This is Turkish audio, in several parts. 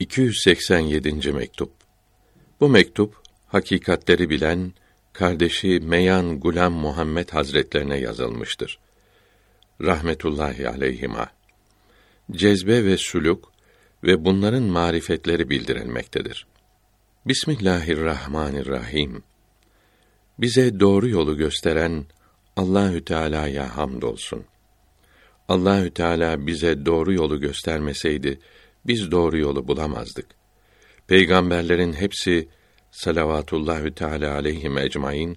287. mektup. Bu mektup hakikatleri bilen kardeşi Meyan Gulam Muhammed Hazretlerine yazılmıştır. Rahmetullahi aleyhima. Cezbe ve suluk ve bunların marifetleri bildirilmektedir. Bismillahirrahmanirrahim. Bize doğru yolu gösteren Allahü Teala'ya hamdolsun. Allahü Teala bize doğru yolu göstermeseydi biz doğru yolu bulamazdık. Peygamberlerin hepsi salavatullahü teala aleyhim ecmaîn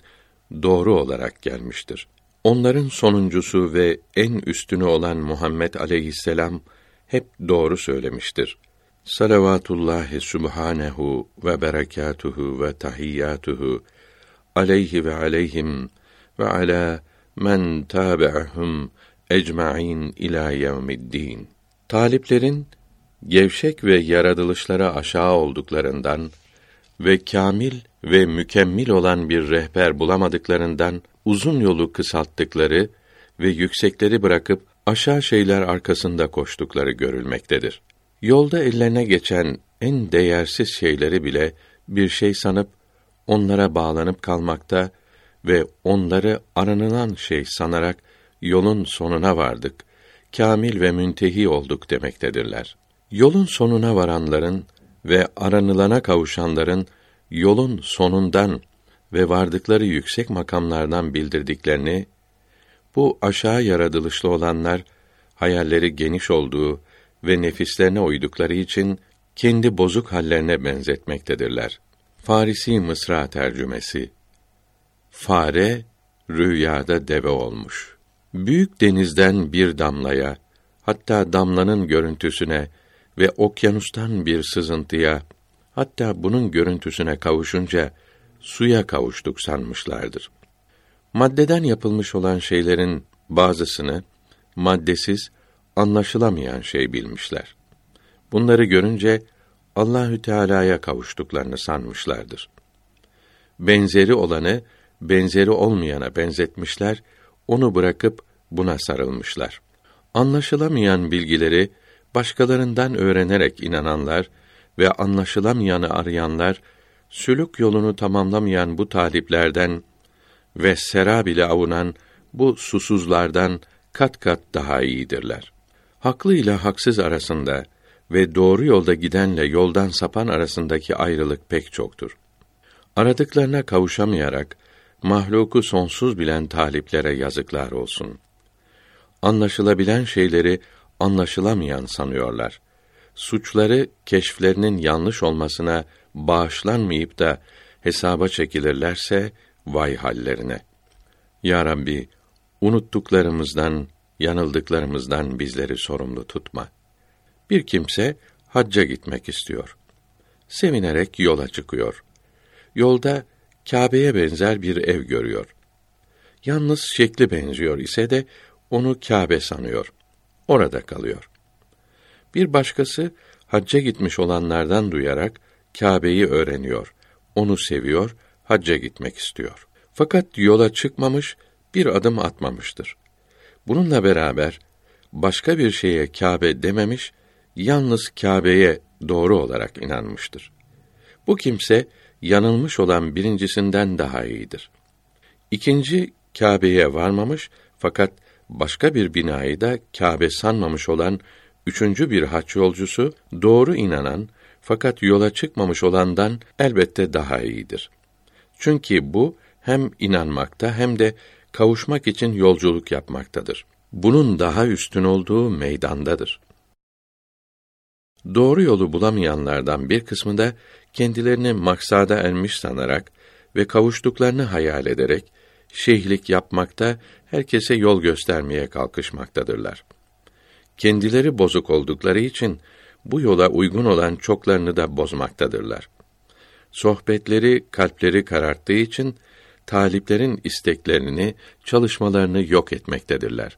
doğru olarak gelmiştir. Onların sonuncusu ve en üstünü olan Muhammed aleyhisselam hep doğru söylemiştir. Salavatullahi subhanehu ve berekatuhu ve tahiyyatuhu aleyhi ve aleyhim ve ala men tabi'ahum ecmaîn ila yevmiddin. Taliplerin gevşek ve yaratılışlara aşağı olduklarından ve kamil ve mükemmel olan bir rehber bulamadıklarından uzun yolu kısalttıkları ve yüksekleri bırakıp aşağı şeyler arkasında koştukları görülmektedir. Yolda ellerine geçen en değersiz şeyleri bile bir şey sanıp onlara bağlanıp kalmakta ve onları aranılan şey sanarak yolun sonuna vardık, kamil ve müntehi olduk demektedirler. Yolun sonuna varanların ve aranılana kavuşanların yolun sonundan ve vardıkları yüksek makamlardan bildirdiklerini bu aşağı yaratılışlı olanlar hayalleri geniş olduğu ve nefislerine uydukları için kendi bozuk hallerine benzetmektedirler. Farisi Mısra tercümesi Fare rüyada deve olmuş. Büyük denizden bir damlaya, hatta damlanın görüntüsüne ve okyanustan bir sızıntıya, hatta bunun görüntüsüne kavuşunca suya kavuştuk sanmışlardır. Maddeden yapılmış olan şeylerin bazısını maddesiz, anlaşılamayan şey bilmişler. Bunları görünce Allahü Teala'ya kavuştuklarını sanmışlardır. Benzeri olanı benzeri olmayana benzetmişler, onu bırakıp buna sarılmışlar. Anlaşılamayan bilgileri başkalarından öğrenerek inananlar ve anlaşılamayanı arayanlar sülük yolunu tamamlamayan bu taliplerden ve serab ile avunan bu susuzlardan kat kat daha iyidirler. Haklı ile haksız arasında ve doğru yolda gidenle yoldan sapan arasındaki ayrılık pek çoktur. Aradıklarına kavuşamayarak mahluku sonsuz bilen taliplere yazıklar olsun. Anlaşılabilen şeyleri anlaşılamayan sanıyorlar. Suçları keşflerinin yanlış olmasına bağışlanmayıp da hesaba çekilirlerse vay hallerine. Ya Rabbi, unuttuklarımızdan, yanıldıklarımızdan bizleri sorumlu tutma. Bir kimse hacca gitmek istiyor. Sevinerek yola çıkıyor. Yolda Kâbe'ye benzer bir ev görüyor. Yalnız şekli benziyor ise de onu Kâbe sanıyor. Orada kalıyor. Bir başkası hacca gitmiş olanlardan duyarak Kâbe'yi öğreniyor. Onu seviyor, hacca gitmek istiyor. Fakat yola çıkmamış, bir adım atmamıştır. Bununla beraber başka bir şeye Kâbe dememiş, yalnız Kâbe'ye doğru olarak inanmıştır. Bu kimse yanılmış olan birincisinden daha iyidir. İkinci Kâbe'ye varmamış fakat başka bir binayı da Kâbe sanmamış olan üçüncü bir haç yolcusu doğru inanan fakat yola çıkmamış olandan elbette daha iyidir. Çünkü bu hem inanmakta hem de kavuşmak için yolculuk yapmaktadır. Bunun daha üstün olduğu meydandadır. Doğru yolu bulamayanlardan bir kısmı da kendilerini maksada ermiş sanarak ve kavuştuklarını hayal ederek şeyhlik yapmakta, herkese yol göstermeye kalkışmaktadırlar. Kendileri bozuk oldukları için bu yola uygun olan çoklarını da bozmaktadırlar. Sohbetleri kalpleri kararttığı için taliplerin isteklerini, çalışmalarını yok etmektedirler.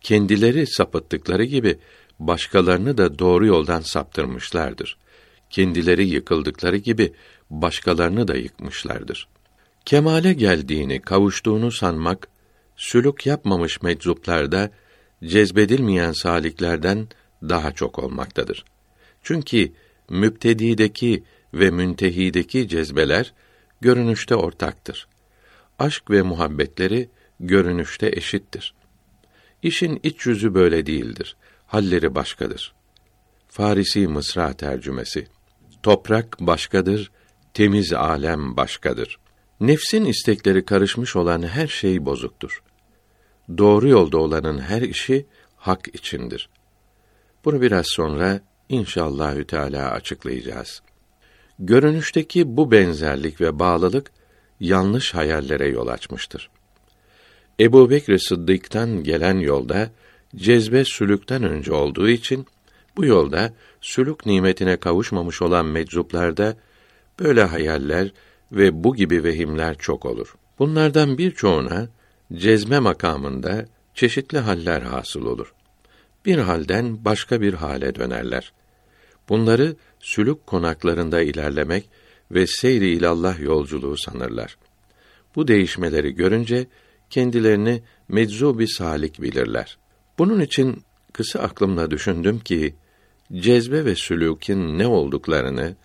Kendileri sapıttıkları gibi başkalarını da doğru yoldan saptırmışlardır. Kendileri yıkıldıkları gibi başkalarını da yıkmışlardır. Kemale geldiğini, kavuştuğunu sanmak, sülük yapmamış meczuplarda cezbedilmeyen saliklerden daha çok olmaktadır. Çünkü müptedideki ve müntehideki cezbeler görünüşte ortaktır. Aşk ve muhabbetleri görünüşte eşittir. İşin iç yüzü böyle değildir. Halleri başkadır. Farisi Mısra tercümesi. Toprak başkadır, temiz alem başkadır. Nefsin istekleri karışmış olan her şey bozuktur. Doğru yolda olanın her işi hak içindir. Bunu biraz sonra inşallahü teala açıklayacağız. Görünüşteki bu benzerlik ve bağlılık yanlış hayallere yol açmıştır. Ebu Bekr Sıddık'tan gelen yolda cezbe sülükten önce olduğu için bu yolda sülük nimetine kavuşmamış olan meczuplarda böyle hayaller ve bu gibi vehimler çok olur. Bunlardan birçoğuna cezme makamında çeşitli haller hasıl olur. Bir halden başka bir hale dönerler. Bunları sülük konaklarında ilerlemek ve seyri ilallah yolculuğu sanırlar. Bu değişmeleri görünce kendilerini meczubi salik bilirler. Bunun için kısa aklımla düşündüm ki cezbe ve sülûkin ne olduklarını,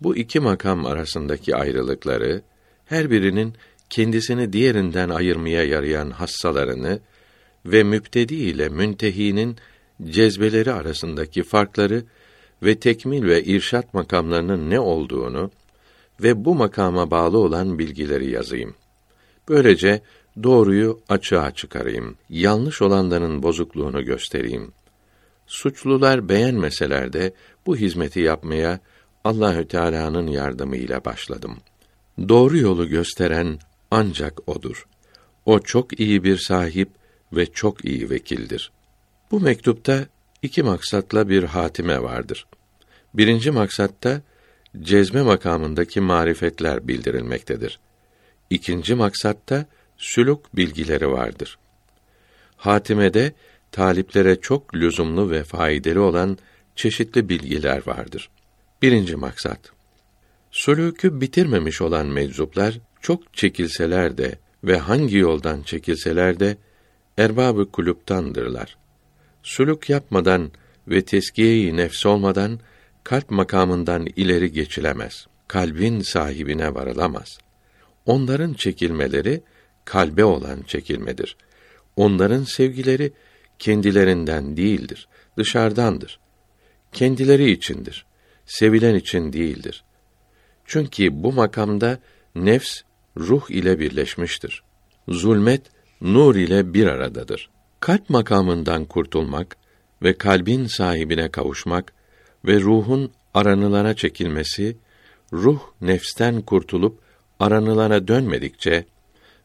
bu iki makam arasındaki ayrılıkları, her birinin kendisini diğerinden ayırmaya yarayan hassalarını ve müptedi ile müntehinin cezbeleri arasındaki farkları ve tekmil ve irşat makamlarının ne olduğunu ve bu makama bağlı olan bilgileri yazayım. Böylece doğruyu açığa çıkarayım. Yanlış olanların bozukluğunu göstereyim. Suçlular beğenmeseler de bu hizmeti yapmaya Allahü Teala'nın yardımıyla başladım. Doğru yolu gösteren ancak odur. O çok iyi bir sahip ve çok iyi vekildir. Bu mektupta iki maksatla bir hatime vardır. Birinci maksatta cezme makamındaki marifetler bildirilmektedir. İkinci maksatta sülük bilgileri vardır. Hatimede taliplere çok lüzumlu ve faydalı olan çeşitli bilgiler vardır. Birinci maksat. Sülükü bitirmemiş olan meczuplar çok çekilseler de ve hangi yoldan çekilseler de erbabı kulüptandırlar. Sülük yapmadan ve teskiye-i nefs olmadan kalp makamından ileri geçilemez. Kalbin sahibine varılamaz. Onların çekilmeleri kalbe olan çekilmedir. Onların sevgileri kendilerinden değildir, dışarıdandır. Kendileri içindir. Sevilen için değildir. Çünkü bu makamda nefs ruh ile birleşmiştir. Zulmet nur ile bir aradadır. Kalp makamından kurtulmak ve kalbin sahibine kavuşmak ve ruhun aranılana çekilmesi, ruh nefsten kurtulup aranılana dönmedikçe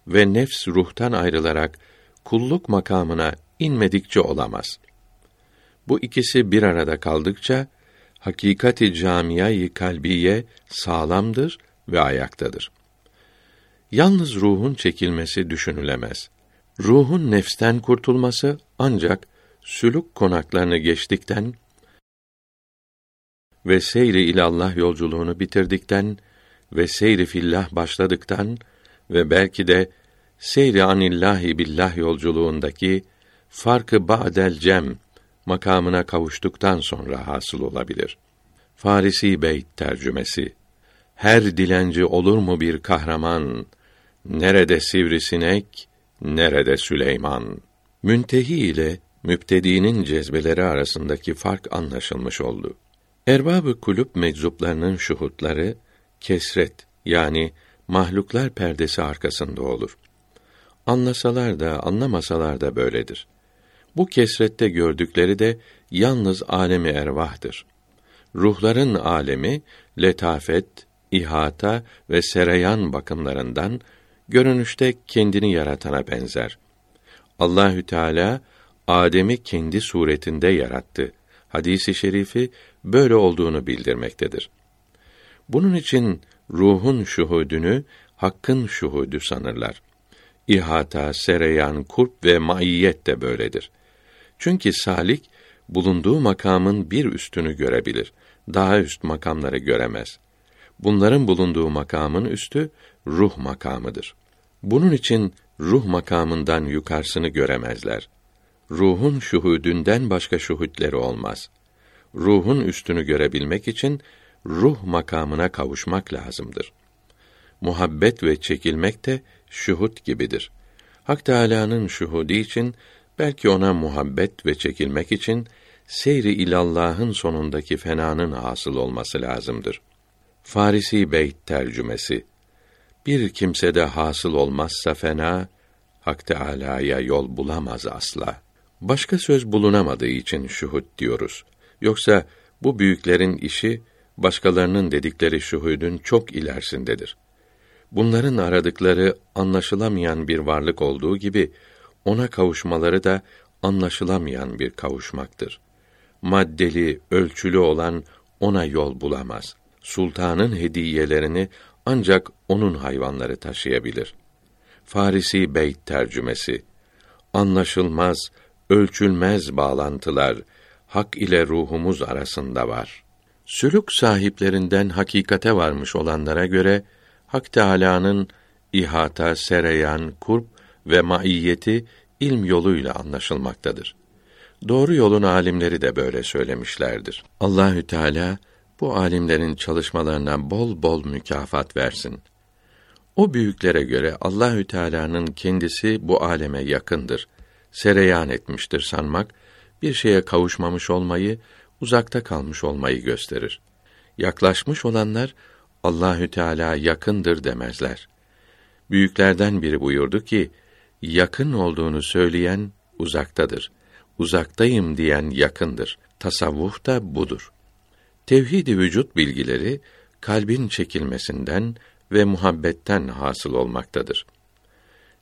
ve nefs ruhtan ayrılarak kulluk makamına inmedikçe olamaz. Bu ikisi bir arada kaldıkça hakikati camiyayı kalbiye sağlamdır ve ayaktadır. Yalnız ruhun çekilmesi düşünülemez. Ruhun nefsten kurtulması ancak sülük konaklarını geçtikten ve seyri ilallah yolculuğunu bitirdikten ve seyri fillah başladıktan ve belki de seyri anillahi billah yolculuğundaki farkı ba'del cem makamına kavuştuktan sonra hasıl olabilir. Farisi Beyt tercümesi Her dilenci olur mu bir kahraman? Nerede sivrisinek, nerede Süleyman? Müntehi ile müptedinin cezbeleri arasındaki fark anlaşılmış oldu. Erbabı kulüp meczuplarının şuhutları kesret yani mahluklar perdesi arkasında olur. Anlasalar da anlamasalar da böyledir. Bu kesrette gördükleri de yalnız alemi ervahtır. Ruhların alemi letafet, ihata ve sereyan bakımlarından görünüşte kendini yaratana benzer. Allahü Teala Adem'i kendi suretinde yarattı. Hadisi şerifi böyle olduğunu bildirmektedir. Bunun için ruhun şuhudünü hakkın şuhudu sanırlar. İhata, sereyan, kurp ve maiyet de böyledir. Çünkü salik bulunduğu makamın bir üstünü görebilir. Daha üst makamları göremez. Bunların bulunduğu makamın üstü ruh makamıdır. Bunun için ruh makamından yukarısını göremezler. Ruhun şuhudünden başka şuhutleri olmaz. Ruhun üstünü görebilmek için ruh makamına kavuşmak lazımdır. Muhabbet ve çekilmek de şuhut gibidir. Hak Teâlâ'nın şuhudu için belki ona muhabbet ve çekilmek için seyri ilallah'ın sonundaki fenanın hasıl olması lazımdır. Farisi Beyt tercümesi Bir kimsede hasıl olmazsa fena, Hak Teâlâ'ya yol bulamaz asla. Başka söz bulunamadığı için şuhud diyoruz. Yoksa bu büyüklerin işi başkalarının dedikleri şuhudun çok ilerisindedir. Bunların aradıkları anlaşılamayan bir varlık olduğu gibi ona kavuşmaları da anlaşılamayan bir kavuşmaktır. Maddeli, ölçülü olan ona yol bulamaz. Sultanın hediyelerini ancak onun hayvanları taşıyabilir. Farisi Beyt tercümesi Anlaşılmaz, ölçülmez bağlantılar hak ile ruhumuz arasında var. Sülük sahiplerinden hakikate varmış olanlara göre Hak Teâlâ'nın ihata, sereyan, kurp ve maiyeti ilm yoluyla anlaşılmaktadır. Doğru yolun alimleri de böyle söylemişlerdir. Allahü Teala bu alimlerin çalışmalarına bol bol mükafat versin. O büyüklere göre Allahü Teala'nın kendisi bu aleme yakındır. Sereyan etmiştir sanmak bir şeye kavuşmamış olmayı, uzakta kalmış olmayı gösterir. Yaklaşmış olanlar Allahü Teala yakındır demezler. Büyüklerden biri buyurdu ki, yakın olduğunu söyleyen uzaktadır. Uzaktayım diyen yakındır. Tasavvuf da budur. Tevhid-i vücut bilgileri kalbin çekilmesinden ve muhabbetten hasıl olmaktadır.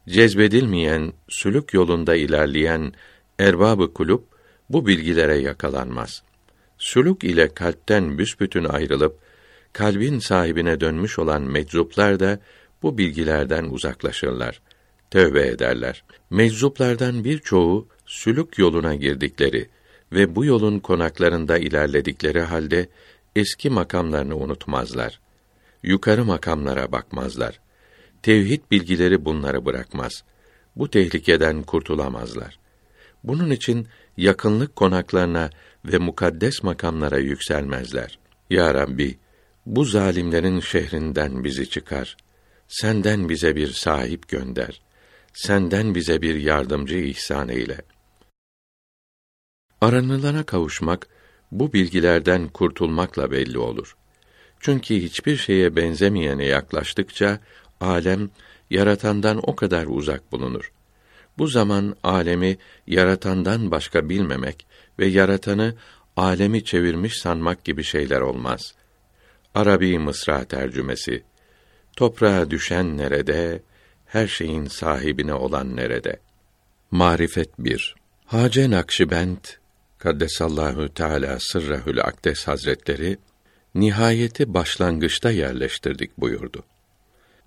Cezbedilmeyen, sülük yolunda ilerleyen erbabı kulüp bu bilgilere yakalanmaz. Sülük ile kalpten büsbütün ayrılıp kalbin sahibine dönmüş olan meczuplar da bu bilgilerden uzaklaşırlar. Tövbe ederler. Meczuplardan birçoğu sülük yoluna girdikleri ve bu yolun konaklarında ilerledikleri halde eski makamlarını unutmazlar. Yukarı makamlara bakmazlar. Tevhid bilgileri bunları bırakmaz. Bu tehlikeden kurtulamazlar. Bunun için yakınlık konaklarına ve mukaddes makamlara yükselmezler. Ya Rabbi, bu zalimlerin şehrinden bizi çıkar. Senden bize bir sahip gönder. Senden bize bir yardımcı ihsan eyle. Aranılana kavuşmak, bu bilgilerden kurtulmakla belli olur. Çünkü hiçbir şeye benzemeyene yaklaştıkça, alem, yaratandan o kadar uzak bulunur. Bu zaman alemi yaratandan başka bilmemek ve yaratanı alemi çevirmiş sanmak gibi şeyler olmaz. Arabi Mısra tercümesi Toprağa düşen nerede, her şeyin sahibine olan nerede? Marifet 1 Hace Nakşibend Kaddesallahu Teala sırrahül akdes hazretleri nihayeti başlangıçta yerleştirdik buyurdu.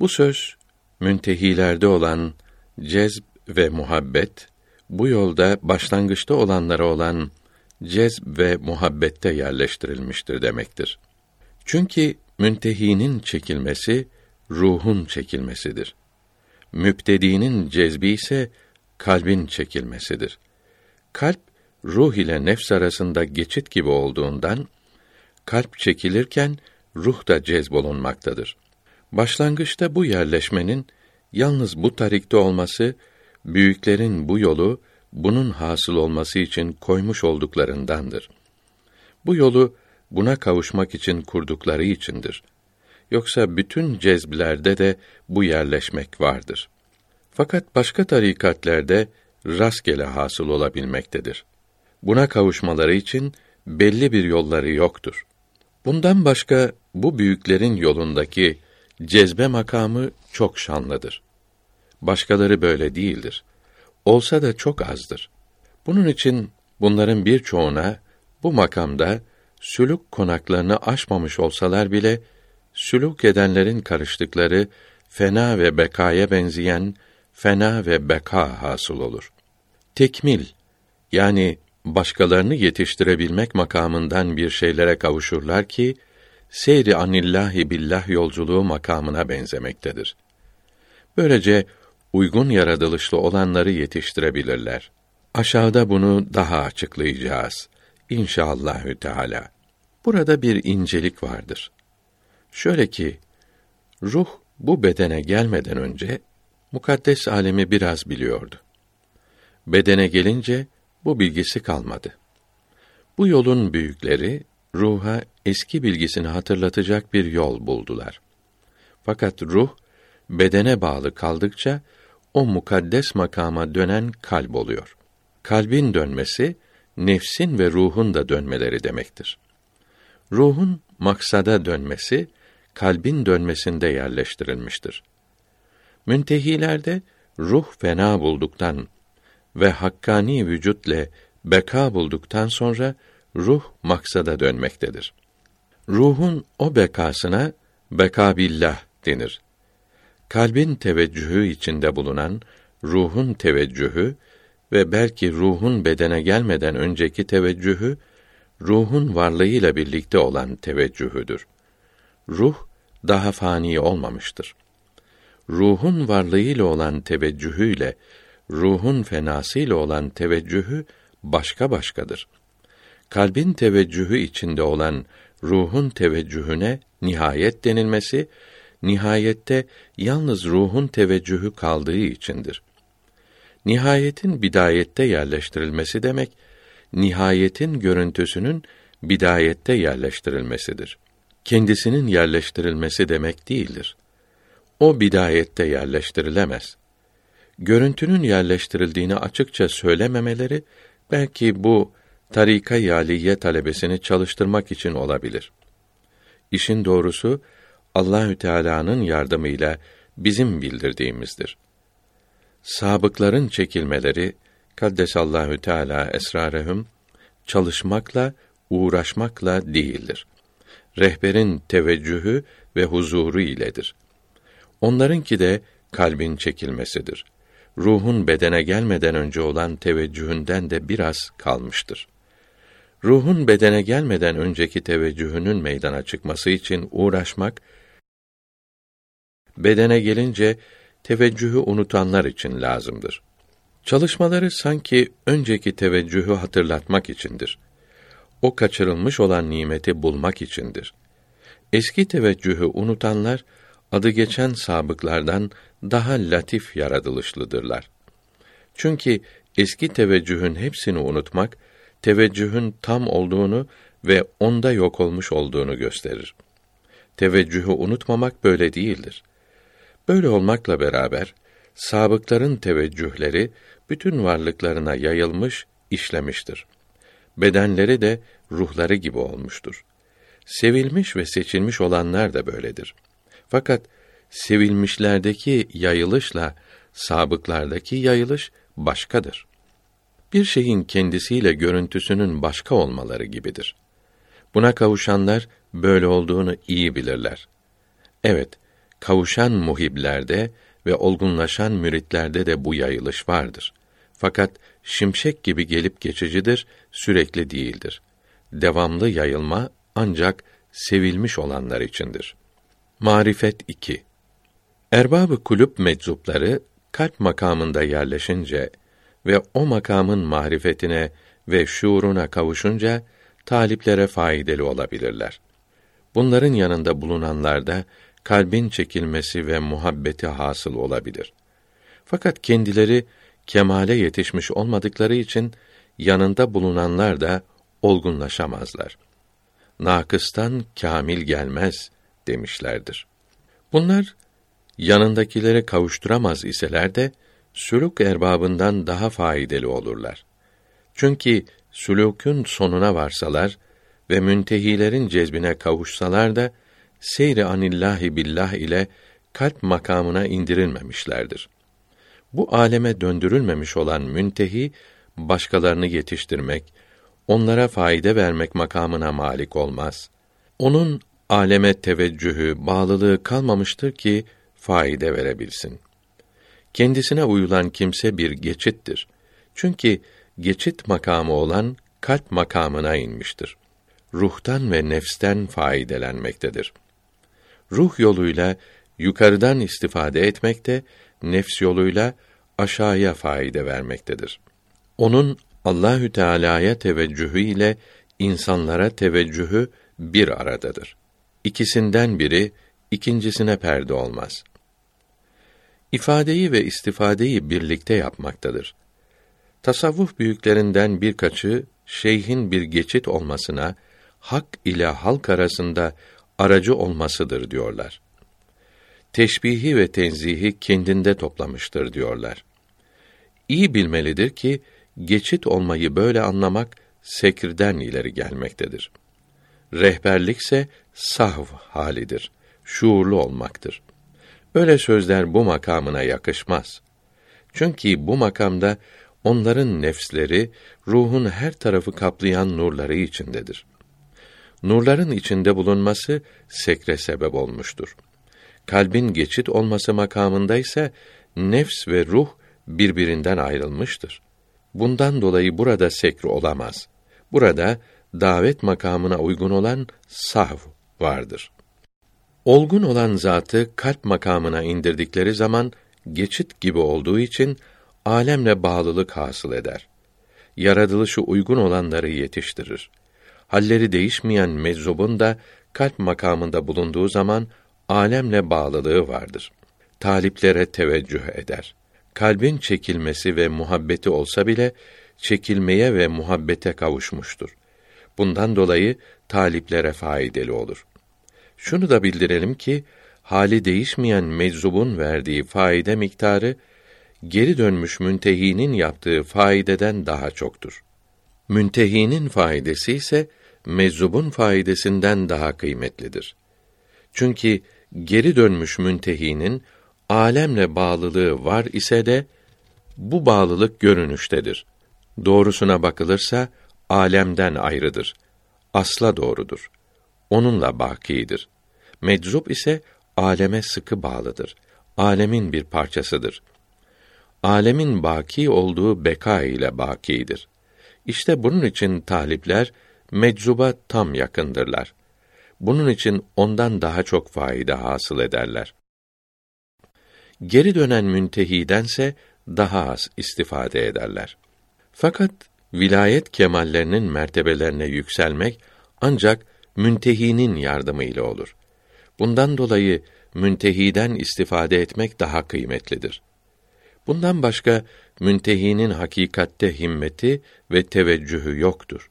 Bu söz müntehilerde olan cezb ve muhabbet bu yolda başlangıçta olanlara olan cezb ve muhabbette yerleştirilmiştir demektir. Çünkü müntehinin çekilmesi ruhun çekilmesidir. Müptedinin cezbi ise kalbin çekilmesidir. Kalp ruh ile nefs arasında geçit gibi olduğundan kalp çekilirken ruh da cezbolunmaktadır. Başlangıçta bu yerleşmenin yalnız bu tarikte olması büyüklerin bu yolu bunun hasıl olması için koymuş olduklarındandır. Bu yolu buna kavuşmak için kurdukları içindir. Yoksa bütün cezblerde de bu yerleşmek vardır. Fakat başka tarikatlerde rastgele hasıl olabilmektedir. Buna kavuşmaları için belli bir yolları yoktur. Bundan başka bu büyüklerin yolundaki cezbe makamı çok şanlıdır. Başkaları böyle değildir. Olsa da çok azdır. Bunun için bunların birçoğuna bu makamda sülük konaklarını aşmamış olsalar bile sülük edenlerin karıştıkları fena ve bekaya benzeyen fena ve beka hasıl olur. Tekmil yani başkalarını yetiştirebilmek makamından bir şeylere kavuşurlar ki seyri anillahi billah yolculuğu makamına benzemektedir. Böylece uygun yaratılışlı olanları yetiştirebilirler. Aşağıda bunu daha açıklayacağız. İnşallahü Teala. Burada bir incelik vardır. Şöyle ki ruh bu bedene gelmeden önce mukaddes alemi biraz biliyordu. Bedene gelince bu bilgisi kalmadı. Bu yolun büyükleri ruha eski bilgisini hatırlatacak bir yol buldular. Fakat ruh bedene bağlı kaldıkça o mukaddes makama dönen kalp oluyor. Kalbin dönmesi nefsin ve ruhun da dönmeleri demektir. Ruhun maksada dönmesi kalbin dönmesinde yerleştirilmiştir. Müntehilerde ruh fena bulduktan ve hakkani vücutle beka bulduktan sonra ruh maksada dönmektedir. Ruhun o bekasına beka billah denir. Kalbin teveccühü içinde bulunan ruhun teveccühü ve belki ruhun bedene gelmeden önceki teveccühü ruhun varlığıyla birlikte olan teveccühüdür. Ruh daha fani olmamıştır. Ruhun varlığıyla olan teveccühüyle ruhun fenasıyla olan teveccühü başka başkadır. Kalbin teveccühü içinde olan ruhun teveccühüne nihayet denilmesi nihayette yalnız ruhun teveccühü kaldığı içindir. Nihayetin bidayette yerleştirilmesi demek nihayetin görüntüsünün bidayette yerleştirilmesidir. Kendisinin yerleştirilmesi demek değildir. O bidayette yerleştirilemez. Görüntünün yerleştirildiğini açıkça söylememeleri belki bu tarika yaliye talebesini çalıştırmak için olabilir. İşin doğrusu Allahü Teala'nın yardımıyla bizim bildirdiğimizdir. Sabıkların çekilmeleri Kaddesallahu Teala esrarehum çalışmakla, uğraşmakla değildir. Rehberin teveccühü ve huzuru iledir. Onlarınki de kalbin çekilmesidir. Ruhun bedene gelmeden önce olan teveccühünden de biraz kalmıştır. Ruhun bedene gelmeden önceki teveccühünün meydana çıkması için uğraşmak, bedene gelince teveccühü unutanlar için lazımdır. Çalışmaları sanki önceki teveccühü hatırlatmak içindir. O kaçırılmış olan nimeti bulmak içindir. Eski teveccühü unutanlar adı geçen sabıklardan daha latif yaratılışlıdırlar. Çünkü eski teveccühün hepsini unutmak teveccühün tam olduğunu ve onda yok olmuş olduğunu gösterir. Teveccühü unutmamak böyle değildir. Böyle olmakla beraber sabıkların teveccühleri bütün varlıklarına yayılmış, işlemiştir. Bedenleri de ruhları gibi olmuştur. Sevilmiş ve seçilmiş olanlar da böyledir. Fakat sevilmişlerdeki yayılışla sabıklardaki yayılış başkadır. Bir şeyin kendisiyle görüntüsünün başka olmaları gibidir. Buna kavuşanlar böyle olduğunu iyi bilirler. Evet, kavuşan muhiblerde ve olgunlaşan müritlerde de bu yayılış vardır. Fakat şimşek gibi gelip geçicidir, sürekli değildir. Devamlı yayılma ancak sevilmiş olanlar içindir. Marifet 2 Erbabı kulüp meczupları kalp makamında yerleşince ve o makamın marifetine ve şuuruna kavuşunca taliplere faydalı olabilirler. Bunların yanında bulunanlarda kalbin çekilmesi ve muhabbeti hasıl olabilir. Fakat kendileri kemale yetişmiş olmadıkları için yanında bulunanlar da olgunlaşamazlar. Nakıstan kamil gelmez demişlerdir. Bunlar yanındakileri kavuşturamaz iseler de sülük erbabından daha faydalı olurlar. Çünkü sülükün sonuna varsalar ve müntehilerin cezbine kavuşsalar da seyri anillahi billah ile kalp makamına indirilmemişlerdir. Bu aleme döndürülmemiş olan müntehi başkalarını yetiştirmek, onlara fayda vermek makamına malik olmaz. Onun aleme teveccühü, bağlılığı kalmamıştır ki faide verebilsin. Kendisine uyulan kimse bir geçittir. Çünkü geçit makamı olan kalp makamına inmiştir. Ruhtan ve nefsten faydelenmektedir. Ruh yoluyla yukarıdan istifade etmekte, nefs yoluyla aşağıya faide vermektedir. Onun Allahü Teala'ya teveccühü ile insanlara teveccühü bir aradadır. İkisinden biri ikincisine perde olmaz. İfadeyi ve istifadeyi birlikte yapmaktadır. Tasavvuf büyüklerinden birkaçı şeyhin bir geçit olmasına, hak ile halk arasında aracı olmasıdır diyorlar. Teşbihi ve tenzihi kendinde toplamıştır diyorlar. İyi bilmelidir ki geçit olmayı böyle anlamak sekirden ileri gelmektedir. Rehberlikse sahv halidir, şuurlu olmaktır. Öyle sözler bu makamına yakışmaz. Çünkü bu makamda onların nefsleri ruhun her tarafı kaplayan nurları içindedir. Nurların içinde bulunması sekre sebep olmuştur. Kalbin geçit olması makamında ise nefs ve ruh birbirinden ayrılmıştır. Bundan dolayı burada sekr olamaz. Burada davet makamına uygun olan sahv vardır. Olgun olan zatı kalp makamına indirdikleri zaman geçit gibi olduğu için alemle bağlılık hasıl eder. Yaratılışı uygun olanları yetiştirir. Halleri değişmeyen meczubun da kalp makamında bulunduğu zaman alemle bağlılığı vardır. Taliplere teveccüh eder. Kalbin çekilmesi ve muhabbeti olsa bile çekilmeye ve muhabbete kavuşmuştur. Bundan dolayı taliplere faydalı olur. Şunu da bildirelim ki hali değişmeyen meczubun verdiği faide miktarı geri dönmüş müntehinin yaptığı faideden daha çoktur. Müntehinin faidesi ise meczubun faidesinden daha kıymetlidir. Çünkü geri dönmüş müntehinin alemle bağlılığı var ise de bu bağlılık görünüştedir. Doğrusuna bakılırsa alemden ayrıdır. Asla doğrudur. Onunla bakidir. Meczup ise aleme sıkı bağlıdır. Alemin bir parçasıdır. Alemin baki olduğu beka ile bakidir. İşte bunun için talipler meczuba tam yakındırlar. Bunun için ondan daha çok faide hasıl ederler. Geri dönen müntehidense daha az istifade ederler. Fakat vilayet kemallerinin mertebelerine yükselmek ancak müntehinin yardımıyla olur. Bundan dolayı müntehiden istifade etmek daha kıymetlidir. Bundan başka müntehinin hakikatte himmeti ve teveccühü yoktur.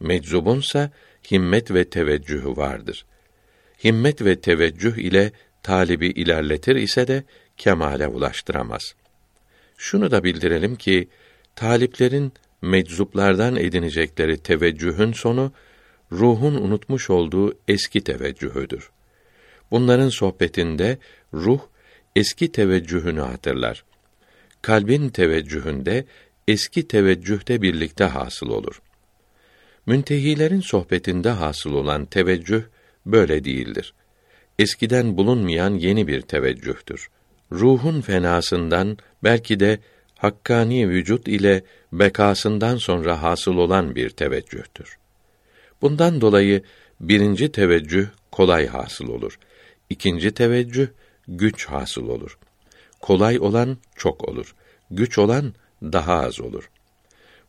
Meczubunsa himmet ve teveccühü vardır. Himmet ve teveccüh ile talibi ilerletir ise de kemale ulaştıramaz. Şunu da bildirelim ki taliplerin meczuplardan edinecekleri teveccühün sonu ruhun unutmuş olduğu eski teveccühüdür. Bunların sohbetinde ruh eski teveccühünü hatırlar. Kalbin teveccühünde eski teveccühte birlikte hasıl olur. Müntehilerin sohbetinde hasıl olan teveccüh böyle değildir. Eskiden bulunmayan yeni bir teveccühtür. Ruhun fenasından belki de hakkani vücut ile bekasından sonra hasıl olan bir teveccühtür. Bundan dolayı birinci teveccüh kolay hasıl olur. İkinci teveccüh güç hasıl olur. Kolay olan çok olur. Güç olan daha az olur.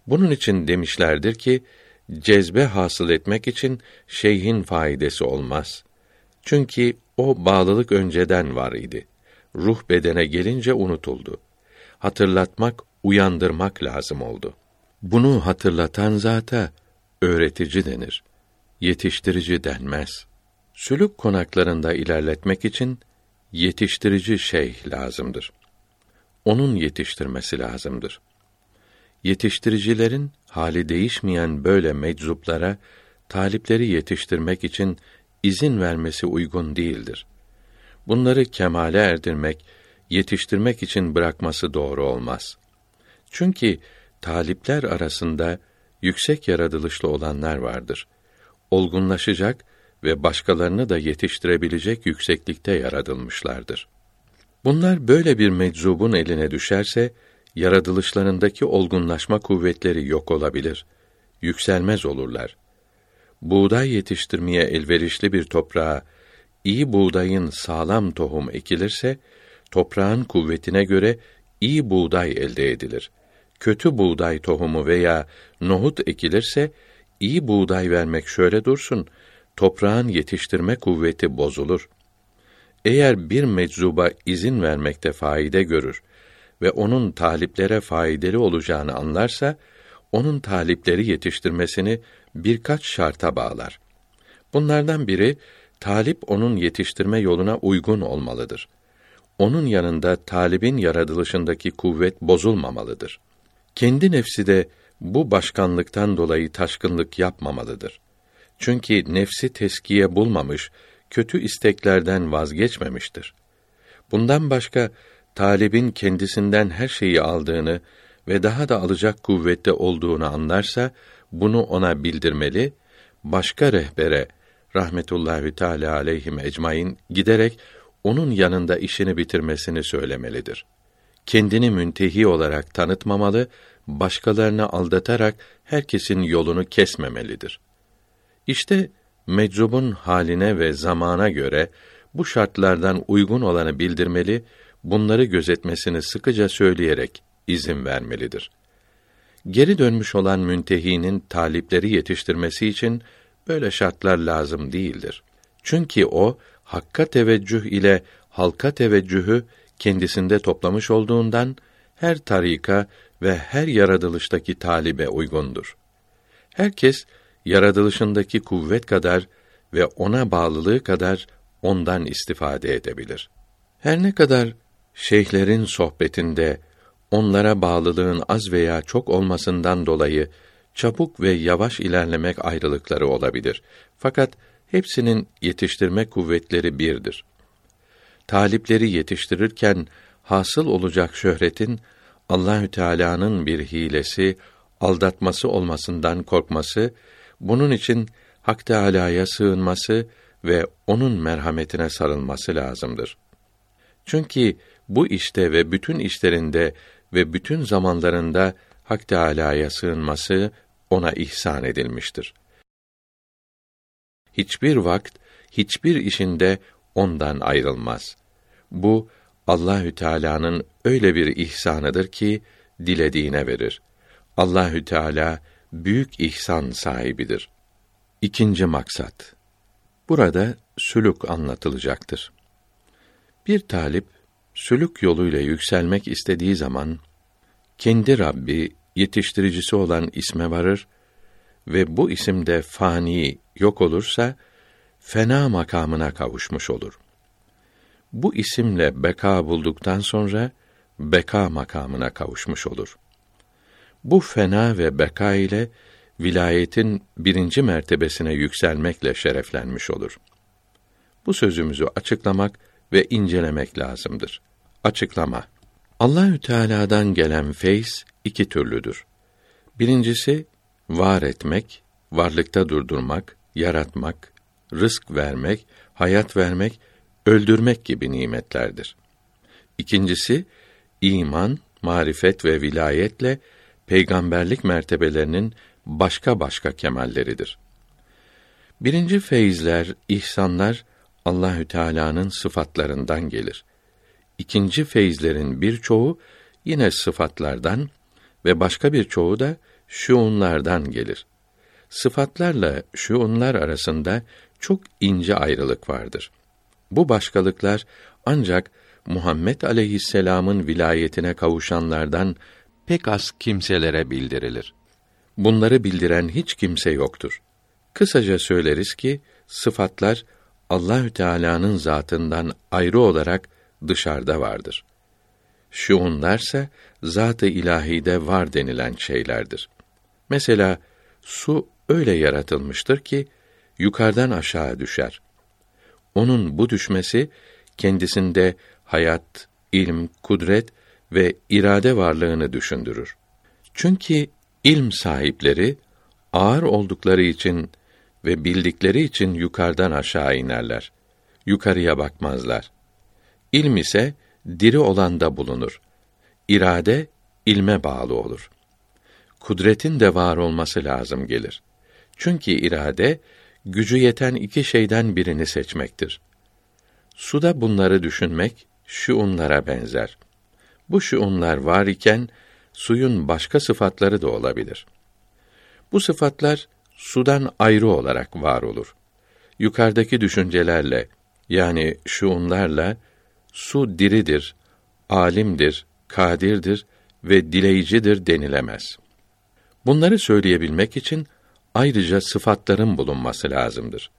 Bunun için demişlerdir ki cezbe hasıl etmek için şeyhin faydası olmaz. Çünkü o bağlılık önceden var idi. Ruh bedene gelince unutuldu. Hatırlatmak, uyandırmak lazım oldu. Bunu hatırlatan zata öğretici denir. Yetiştirici denmez. Sülük konaklarında ilerletmek için yetiştirici şey lazımdır. Onun yetiştirmesi lazımdır. Yetiştiricilerin hali değişmeyen böyle meczuplara talipleri yetiştirmek için izin vermesi uygun değildir. Bunları kemale erdirmek, yetiştirmek için bırakması doğru olmaz. Çünkü talipler arasında yüksek yaratılışlı olanlar vardır. Olgunlaşacak ve başkalarını da yetiştirebilecek yükseklikte yaratılmışlardır. Bunlar böyle bir meczubun eline düşerse yaratılışlarındaki olgunlaşma kuvvetleri yok olabilir. Yükselmez olurlar. Buğday yetiştirmeye elverişli bir toprağa iyi buğdayın sağlam tohum ekilirse toprağın kuvvetine göre iyi buğday elde edilir. Kötü buğday tohumu veya nohut ekilirse iyi buğday vermek şöyle dursun, toprağın yetiştirme kuvveti bozulur. Eğer bir meczuba izin vermekte faide görür ve onun taliplere faydalı olacağını anlarsa, onun talipleri yetiştirmesini birkaç şarta bağlar. Bunlardan biri, talip onun yetiştirme yoluna uygun olmalıdır. Onun yanında talibin yaratılışındaki kuvvet bozulmamalıdır. Kendi nefsi de bu başkanlıktan dolayı taşkınlık yapmamalıdır. Çünkü nefsi teskiye bulmamış, kötü isteklerden vazgeçmemiştir. Bundan başka talibin kendisinden her şeyi aldığını ve daha da alacak kuvvette olduğunu anlarsa bunu ona bildirmeli, başka rehbere rahmetullahi teala aleyhim ecmaîn giderek onun yanında işini bitirmesini söylemelidir. Kendini müntehi olarak tanıtmamalı, başkalarını aldatarak herkesin yolunu kesmemelidir. İşte meczubun haline ve zamana göre bu şartlardan uygun olanı bildirmeli, bunları gözetmesini sıkıca söyleyerek izin vermelidir. Geri dönmüş olan müntehinin talipleri yetiştirmesi için böyle şartlar lazım değildir. Çünkü o hakka teveccüh ile halka teveccühü kendisinde toplamış olduğundan her tarika ve her yaratılıştaki talibe uygundur. Herkes yaratılışındaki kuvvet kadar ve ona bağlılığı kadar ondan istifade edebilir. Her ne kadar şeyhlerin sohbetinde onlara bağlılığın az veya çok olmasından dolayı çabuk ve yavaş ilerlemek ayrılıkları olabilir. Fakat hepsinin yetiştirme kuvvetleri birdir. Talipleri yetiştirirken hasıl olacak şöhretin Allahü Teala'nın bir hilesi, aldatması olmasından korkması, bunun için Hak Teâlâ'ya sığınması ve onun merhametine sarılması lazımdır. Çünkü bu işte ve bütün işlerinde ve bütün zamanlarında Hak Teâlâ'ya sığınması ona ihsan edilmiştir. Hiçbir vakt, hiçbir işinde ondan ayrılmaz. Bu Allahü Teala'nın öyle bir ihsanıdır ki dilediğine verir. Allahü Teala büyük ihsan sahibidir. İkinci maksat. Burada sülük anlatılacaktır. Bir talip sülük yoluyla yükselmek istediği zaman kendi Rabbi yetiştiricisi olan isme varır ve bu isimde fani yok olursa fena makamına kavuşmuş olur. Bu isimle beka bulduktan sonra beka makamına kavuşmuş olur. Bu fena ve beka ile vilayetin birinci mertebesine yükselmekle şereflenmiş olur. Bu sözümüzü açıklamak ve incelemek lazımdır. Açıklama. Allahü Teala'dan gelen feyz iki türlüdür. Birincisi var etmek, varlıkta durdurmak, yaratmak, rızk vermek, hayat vermek, öldürmek gibi nimetlerdir. İkincisi iman, marifet ve vilayetle peygamberlik mertebelerinin başka başka kemalleridir. Birinci feyizler, ihsanlar Allahü Teala'nın sıfatlarından gelir. İkinci feyizlerin birçoğu yine sıfatlardan ve başka bir çoğu da şuunlardan gelir. Sıfatlarla şuunlar arasında çok ince ayrılık vardır. Bu başkalıklar ancak Muhammed aleyhisselam'ın vilayetine kavuşanlardan pek az kimselere bildirilir. Bunları bildiren hiç kimse yoktur. Kısaca söyleriz ki sıfatlar Allahü Teala'nın zatından ayrı olarak dışarıda vardır. Şuunlarsa zat-ı ilahide var denilen şeylerdir. Mesela su öyle yaratılmıştır ki yukarıdan aşağı düşer. Onun bu düşmesi kendisinde hayat, ilm, kudret ve irade varlığını düşündürür. Çünkü ilm sahipleri ağır oldukları için ve bildikleri için yukarıdan aşağı inerler. Yukarıya bakmazlar. İlm ise diri olanda bulunur. İrade ilme bağlı olur. Kudretin de var olması lazım gelir. Çünkü irade gücü yeten iki şeyden birini seçmektir. Suda bunları düşünmek şuunlara benzer. Bu şuunlar var iken suyun başka sıfatları da olabilir. Bu sıfatlar sudan ayrı olarak var olur. yukarıdaki düşüncelerle yani şuunlarla su diridir, alimdir, kadirdir ve dileyicidir denilemez. Bunları söyleyebilmek için ayrıca sıfatların bulunması lazımdır.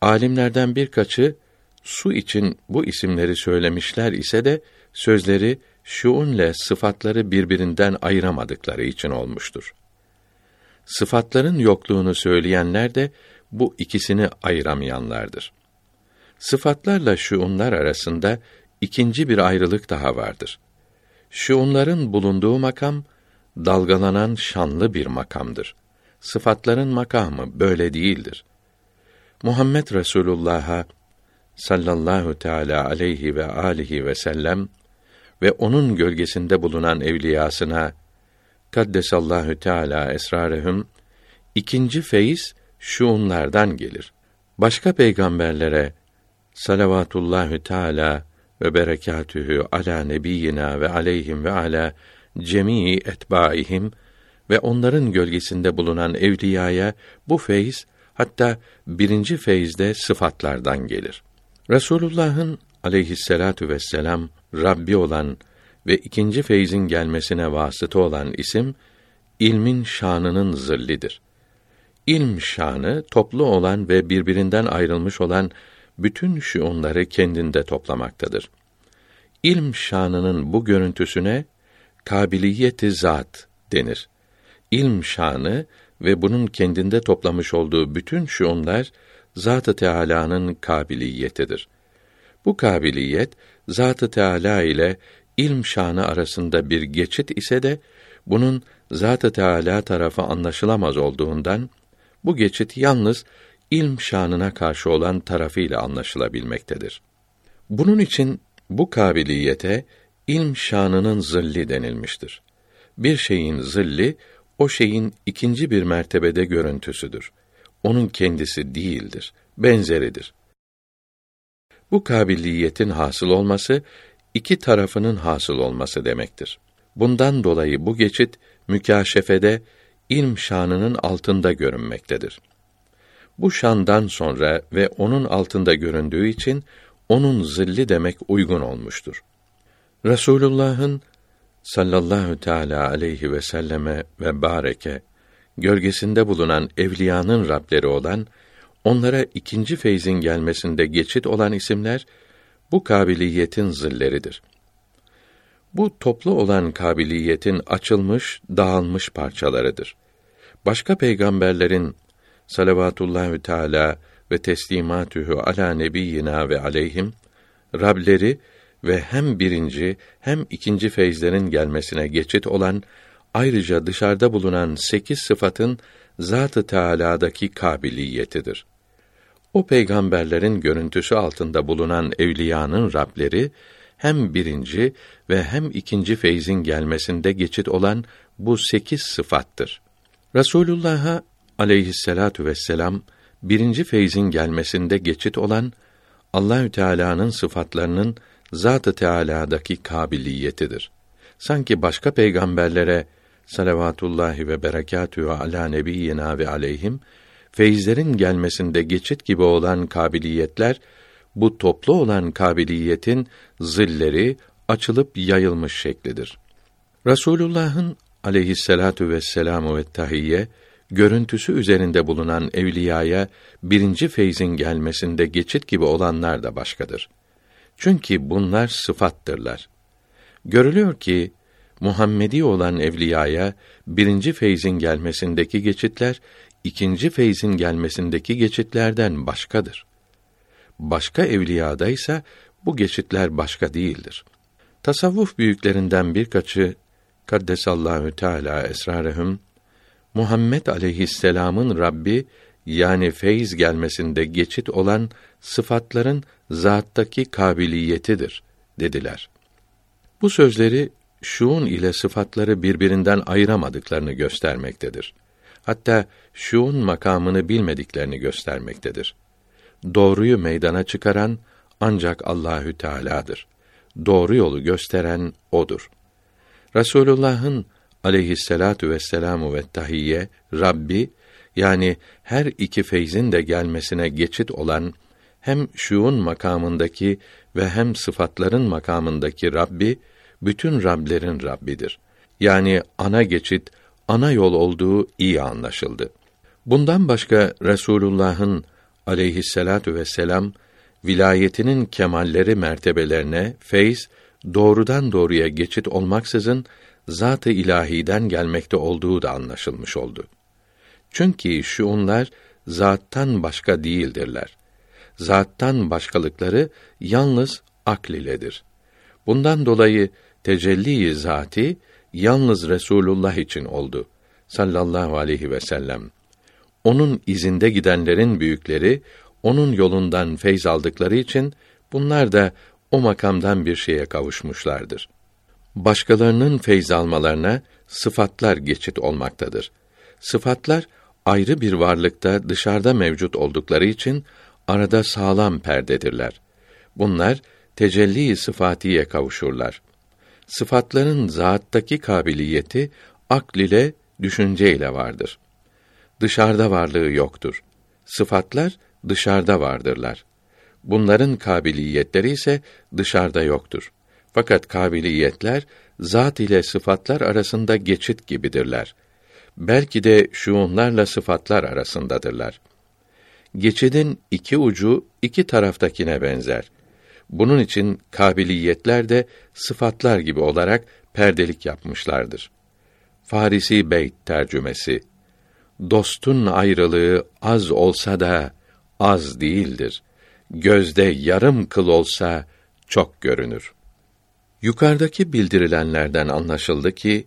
Alimlerden birkaçı su için bu isimleri söylemişler ise de sözleri şuunle sıfatları birbirinden ayıramadıkları için olmuştur. Sıfatların yokluğunu söyleyenler de bu ikisini ayıramayanlardır. Sıfatlarla şuunlar arasında ikinci bir ayrılık daha vardır. Şuunların bulunduğu makam dalgalanan şanlı bir makamdır. Sıfatların makamı böyle değildir. Muhammed Resulullah'a sallallahu teala aleyhi ve alihi ve sellem ve onun gölgesinde bulunan evliyasına kaddesallahu teala esrarehum ikinci feyiz şuunlardan gelir. Başka peygamberlere salavatullahü teala ve berekatühü ala nebiyyina ve aleyhim ve ala cemii etbaihim ve onların gölgesinde bulunan evliyaya bu feyiz hatta birinci feyizde sıfatlardan gelir. Resulullah'ın aleyhisselatu vesselam Rabbi olan ve ikinci feyzin gelmesine vasıta olan isim ilmin şanının zillidir. İlm şanı toplu olan ve birbirinden ayrılmış olan bütün şuunları kendinde toplamaktadır. İlm şanının bu görüntüsüne kabiliyeti zat denir. İlm şanı ve bunun kendinde toplamış olduğu bütün şuunlar Zat-ı Teâlâ'nın kabiliyetidir. Bu kabiliyet Zat-ı Teâlâ ile ilm şanı arasında bir geçit ise de bunun Zat-ı Teâlâ tarafı anlaşılamaz olduğundan bu geçit yalnız ilm şanına karşı olan tarafıyla anlaşılabilmektedir. Bunun için bu kabiliyete ilm şanının zilli denilmiştir. Bir şeyin zilli o şeyin ikinci bir mertebede görüntüsüdür. Onun kendisi değildir, benzeridir. Bu kabiliyetin hasıl olması iki tarafının hasıl olması demektir. Bundan dolayı bu geçit mükaşefede ilm şanının altında görünmektedir. Bu şandan sonra ve onun altında göründüğü için onun zilli demek uygun olmuştur. Resulullah'ın sallallahu teala aleyhi ve selleme ve bareke gölgesinde bulunan evliyanın Rableri olan onlara ikinci feyzin gelmesinde geçit olan isimler bu kabiliyetin zilleridir. Bu toplu olan kabiliyetin açılmış, dağılmış parçalarıdır. Başka peygamberlerin salavatullahü teala ve teslimatühü ala nebiyyina ve aleyhim Rableri ve hem birinci hem ikinci feyzlerin gelmesine geçit olan ayrıca dışarıda bulunan sekiz sıfatın Zat-ı Teâlâ'daki kabiliyetidir. O peygamberlerin görüntüsü altında bulunan evliyanın Rableri hem birinci ve hem ikinci feyzin gelmesinde geçit olan bu sekiz sıfattır. Resulullah'a aleyhisselatu vesselam birinci feyzin gelmesinde geçit olan Allahü Teala'nın sıfatlarının Zat-ı Teala'daki kabiliyetidir. Sanki başka peygamberlere salavatullahi ve berekatühü ala nebiyyina ve aleyhim feyizlerin gelmesinde geçit gibi olan kabiliyetler bu toplu olan kabiliyetin zilleri açılıp yayılmış şeklidir. Rasulullah'ın aleyhisselatu vesselamu ve tahiyye görüntüsü üzerinde bulunan evliyaya birinci feyzin gelmesinde geçit gibi olanlar da başkadır. Çünkü bunlar sıfattırlar. Görülüyor ki Muhammedi olan evliyaya birinci feyzin gelmesindeki geçitler ikinci feyzin gelmesindeki geçitlerden başkadır. Başka evliyada ise bu geçitler başka değildir. Tasavvuf büyüklerinden birkaçı kaddesallahu teala esrarehum Muhammed aleyhisselam'ın Rabbi yani feyz gelmesinde geçit olan sıfatların zattaki kabiliyetidir dediler. Bu sözleri şuun ile sıfatları birbirinden ayıramadıklarını göstermektedir. Hatta şuun makamını bilmediklerini göstermektedir. Doğruyu meydana çıkaran ancak Allahü Teala'dır. Doğru yolu gösteren odur. Resulullah'ın aleyhisselatu vesselamu ve tahiyye Rabbi yani her iki feyzin de gelmesine geçit olan hem şuun makamındaki ve hem sıfatların makamındaki Rabbi bütün Rablerin Rabbidir. Yani ana geçit, ana yol olduğu iyi anlaşıldı. Bundan başka Resulullah'ın aleyhisselatu vesselam vilayetinin kemalleri mertebelerine feyz doğrudan doğruya geçit olmaksızın zat-ı ilahiden gelmekte olduğu da anlaşılmış oldu. Çünkü şuunlar zattan başka değildirler. Zattan başkalıkları yalnız akl iledir. Bundan dolayı tecelli zati yalnız Resulullah için oldu sallallahu aleyhi ve sellem. Onun izinde gidenlerin büyükleri onun yolundan feyz aldıkları için bunlar da o makamdan bir şeye kavuşmuşlardır. Başkalarının feyz almalarına sıfatlar geçit olmaktadır. Sıfatlar ayrı bir varlıkta dışarıda mevcut oldukları için arada sağlam perdedirler. Bunlar tecelli sıfatiye kavuşurlar. Sıfatların zattaki kabiliyeti akl ile düşünce ile vardır. Dışarıda varlığı yoktur. Sıfatlar dışarıda vardırlar. Bunların kabiliyetleri ise dışarıda yoktur. Fakat kabiliyetler zat ile sıfatlar arasında geçit gibidirler. Belki de şuunlarla sıfatlar arasındadırlar. Geçidin iki ucu iki taraftakine benzer. Bunun için kabiliyetler de sıfatlar gibi olarak perdelik yapmışlardır. Farisi Beyt tercümesi Dostun ayrılığı az olsa da az değildir. Gözde yarım kıl olsa çok görünür. Yukarıdaki bildirilenlerden anlaşıldı ki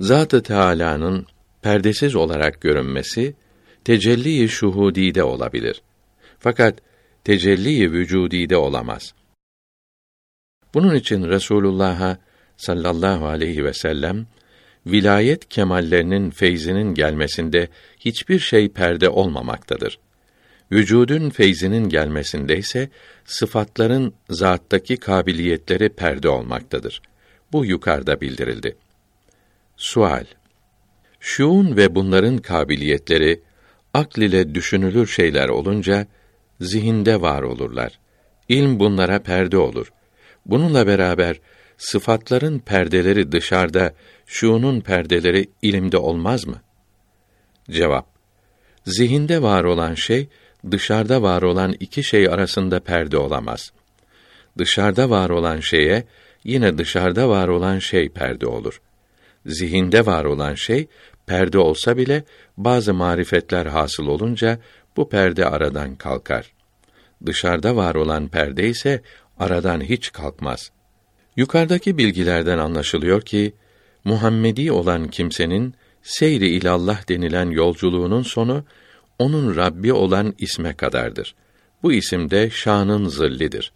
Zat-ı Teâlâ'nın perdesiz olarak görünmesi tecelli-i şuhudîde olabilir. Fakat tecelli-i vücudîde olamaz. Bunun için Resulullah'a sallallahu aleyhi ve sellem vilayet kemallerinin feyzinin gelmesinde hiçbir şey perde olmamaktadır. Vücudun feyzinin gelmesinde ise sıfatların zattaki kabiliyetleri perde olmaktadır. Bu yukarıda bildirildi. Sual Şuun ve bunların kabiliyetleri akl ile düşünülür şeyler olunca zihinde var olurlar. İlm bunlara perde olur. Bununla beraber sıfatların perdeleri dışarıda, şuunun perdeleri ilimde olmaz mı? Cevap Zihinde var olan şey dışarıda var olan iki şey arasında perde olamaz. Dışarıda var olan şeye yine dışarıda var olan şey perde olur. Zihinde var olan şey perde olsa bile bazı marifetler hasıl olunca bu perde aradan kalkar. Dışarıda var olan perde ise aradan hiç kalkmaz. Yukarıdaki bilgilerden anlaşılıyor ki Muhammedi olan kimsenin seyri ilallah denilen yolculuğunun sonu onun Rabbi olan isme kadardır. Bu isim de şanın zillidir.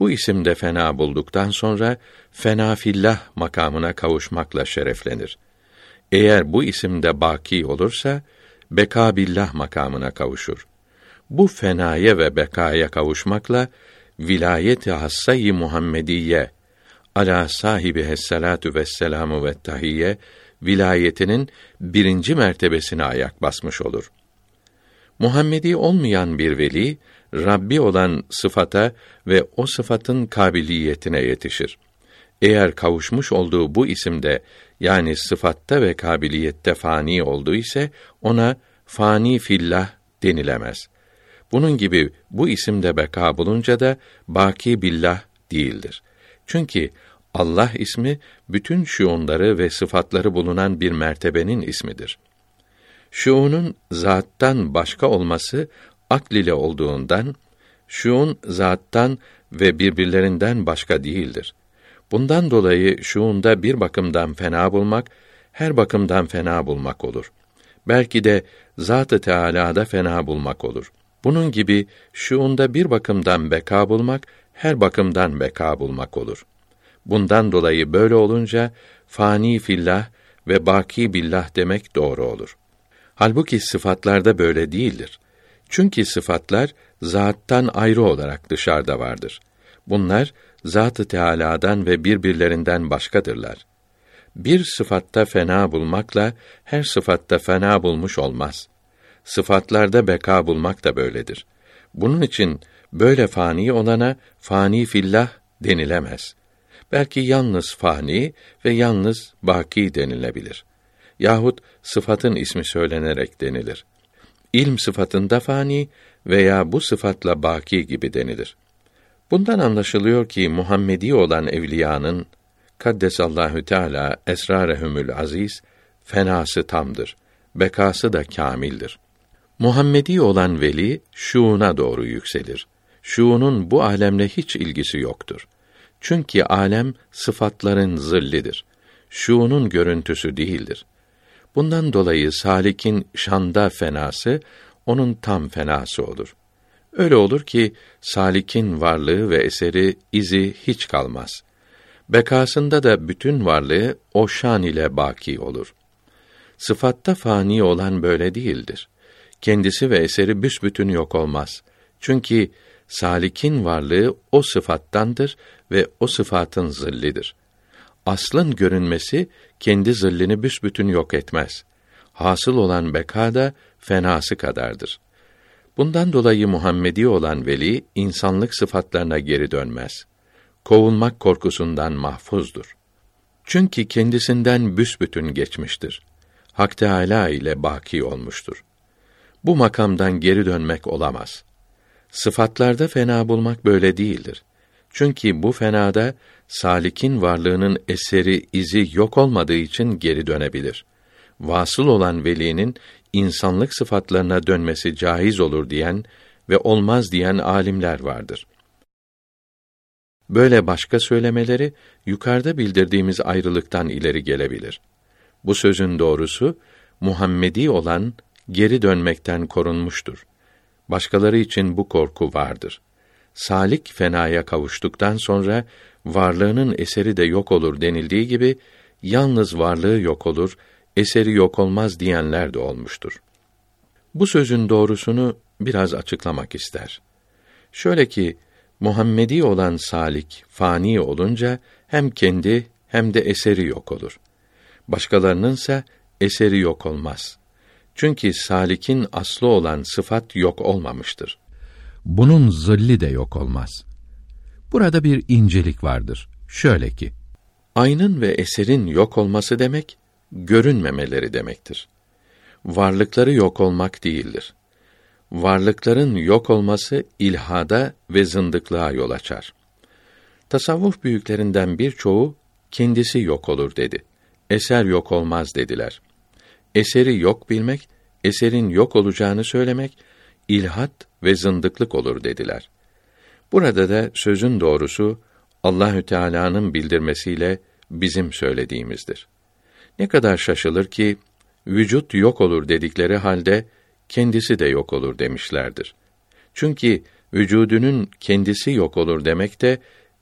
Bu isimde fena bulduktan sonra fena fillah makamına kavuşmakla şereflenir. Eğer bu isimde baki olursa beka billah makamına kavuşur. Bu fenaya ve bekaya kavuşmakla vilayeti hassayı Muhammediye ala sahibi hessalatu vesselamu ve tahiyye vilayetinin birinci mertebesine ayak basmış olur. Muhammedi olmayan bir veli Rabbi olan sıfata ve o sıfatın kabiliyetine yetişir. Eğer kavuşmuş olduğu bu isimde yani sıfatta ve kabiliyette fani olduğu ise ona fani fillah denilemez. Bunun gibi bu isimde beka bulunca da baki billah değildir. Çünkü Allah ismi bütün şuunları ve sıfatları bulunan bir mertebenin ismidir. Şuunun zattan başka olması akl ile olduğundan şuun zattan ve birbirlerinden başka değildir. Bundan dolayı şuunda bir bakımdan fena bulmak her bakımdan fena bulmak olur. Belki de Zat-ı Teâlâ'da fena bulmak olur. Bunun gibi şuunda bir bakımdan beka bulmak her bakımdan beka bulmak olur. Bundan dolayı böyle olunca fani fillah ve baki billah demek doğru olur. Halbuki sıfatlarda böyle değildir. Çünkü sıfatlar zattan ayrı olarak dışarıda vardır. Bunlar Zat-ı Teâlâ'dan ve birbirlerinden başkadırlar. Bir sıfatta fena bulmakla her sıfatta fena bulmuş olmaz. sıfatlarda beka bulmak da böyledir. Bunun için böyle fani olana fani fillah denilemez. Belki yalnız fani ve yalnız baki denilebilir. Yahut sıfatın ismi söylenerek denilir. İlm sıfatında fani veya bu sıfatla baki gibi denilir. Bundan anlaşılıyor ki Muhammedi olan evliyanın kaddesallahu teala esrarehumül aziz fenası tamdır. Bekası da kamildir. Muhammedi olan veli şuuna doğru yükselir. Şuunun bu alemle hiç ilgisi yoktur. Çünkü alem sıfatların zillidir. Şuunun görüntüsü değildir. Bundan dolayı salikin şanda fenası onun tam fenası olur. Öyle olur ki salikin varlığı ve eseri izi hiç kalmaz. Bekasında da bütün varlığı o şan ile baki olur. Sıfatta fani olan böyle değildir. Kendisi ve eseri büsbütün yok olmaz. Çünkü salikin varlığı o sıfattandır ve o sıfatın zillidir. Aslın görünmesi kendi zillini büsbütün yok etmez. Hasıl olan beka da fenası kadardır. Bundan dolayı Muhammedi olan veli insanlık sıfatlarına geri dönmez. Kovulmak korkusundan mahfuzdur. Çünkü kendisinden büsbütün geçmiştir. Hak Teâlâ ile baki olmuştur. Bu makamdan geri dönmek olamaz. Sıfatlarda fena bulmak böyle değildir. Çünkü bu fenada salikin varlığının eseri, izi yok olmadığı için geri dönebilir. Vasıl olan velinin insanlık sıfatlarına dönmesi caiz olur diyen ve olmaz diyen alimler vardır. Böyle başka söylemeleri yukarıda bildirdiğimiz ayrılıktan ileri gelebilir. Bu sözün doğrusu Muhammedi olan geri dönmekten korunmuştur. Başkaları için bu korku vardır. Salik fenaya kavuştuktan sonra varlığının eseri de yok olur denildiği gibi yalnız varlığı yok olur, eseri yok olmaz diyenler de olmuştur. Bu sözün doğrusunu biraz açıklamak ister. Şöyle ki Muhammedi olan salik fani olunca hem kendi hem de eseri yok olur. Başkalarınınsa eseri yok olmaz. Çünkü salikin aslı olan sıfat yok olmamıştır. Bunun zilli de yok olmaz. Burada bir incelik vardır. Şöyle ki, Aynın ve eserin yok olması demek, görünmemeleri demektir. Varlıkları yok olmak değildir. Varlıkların yok olması ilhada ve zındıklığa yol açar. Tasavvuf büyüklerinden birçoğu kendisi yok olur dedi. Eser yok olmaz dediler. Eseri yok bilmek, eserin yok olacağını söylemek ilhat ve zındıklık olur dediler. Burada da sözün doğrusu Allahü Teala'nın bildirmesiyle bizim söylediğimizdir. Ne kadar şaşılır ki vücut yok olur dedikleri halde kendisi de yok olur demişlerdir. Çünkü vücudunun kendisi yok olur demek de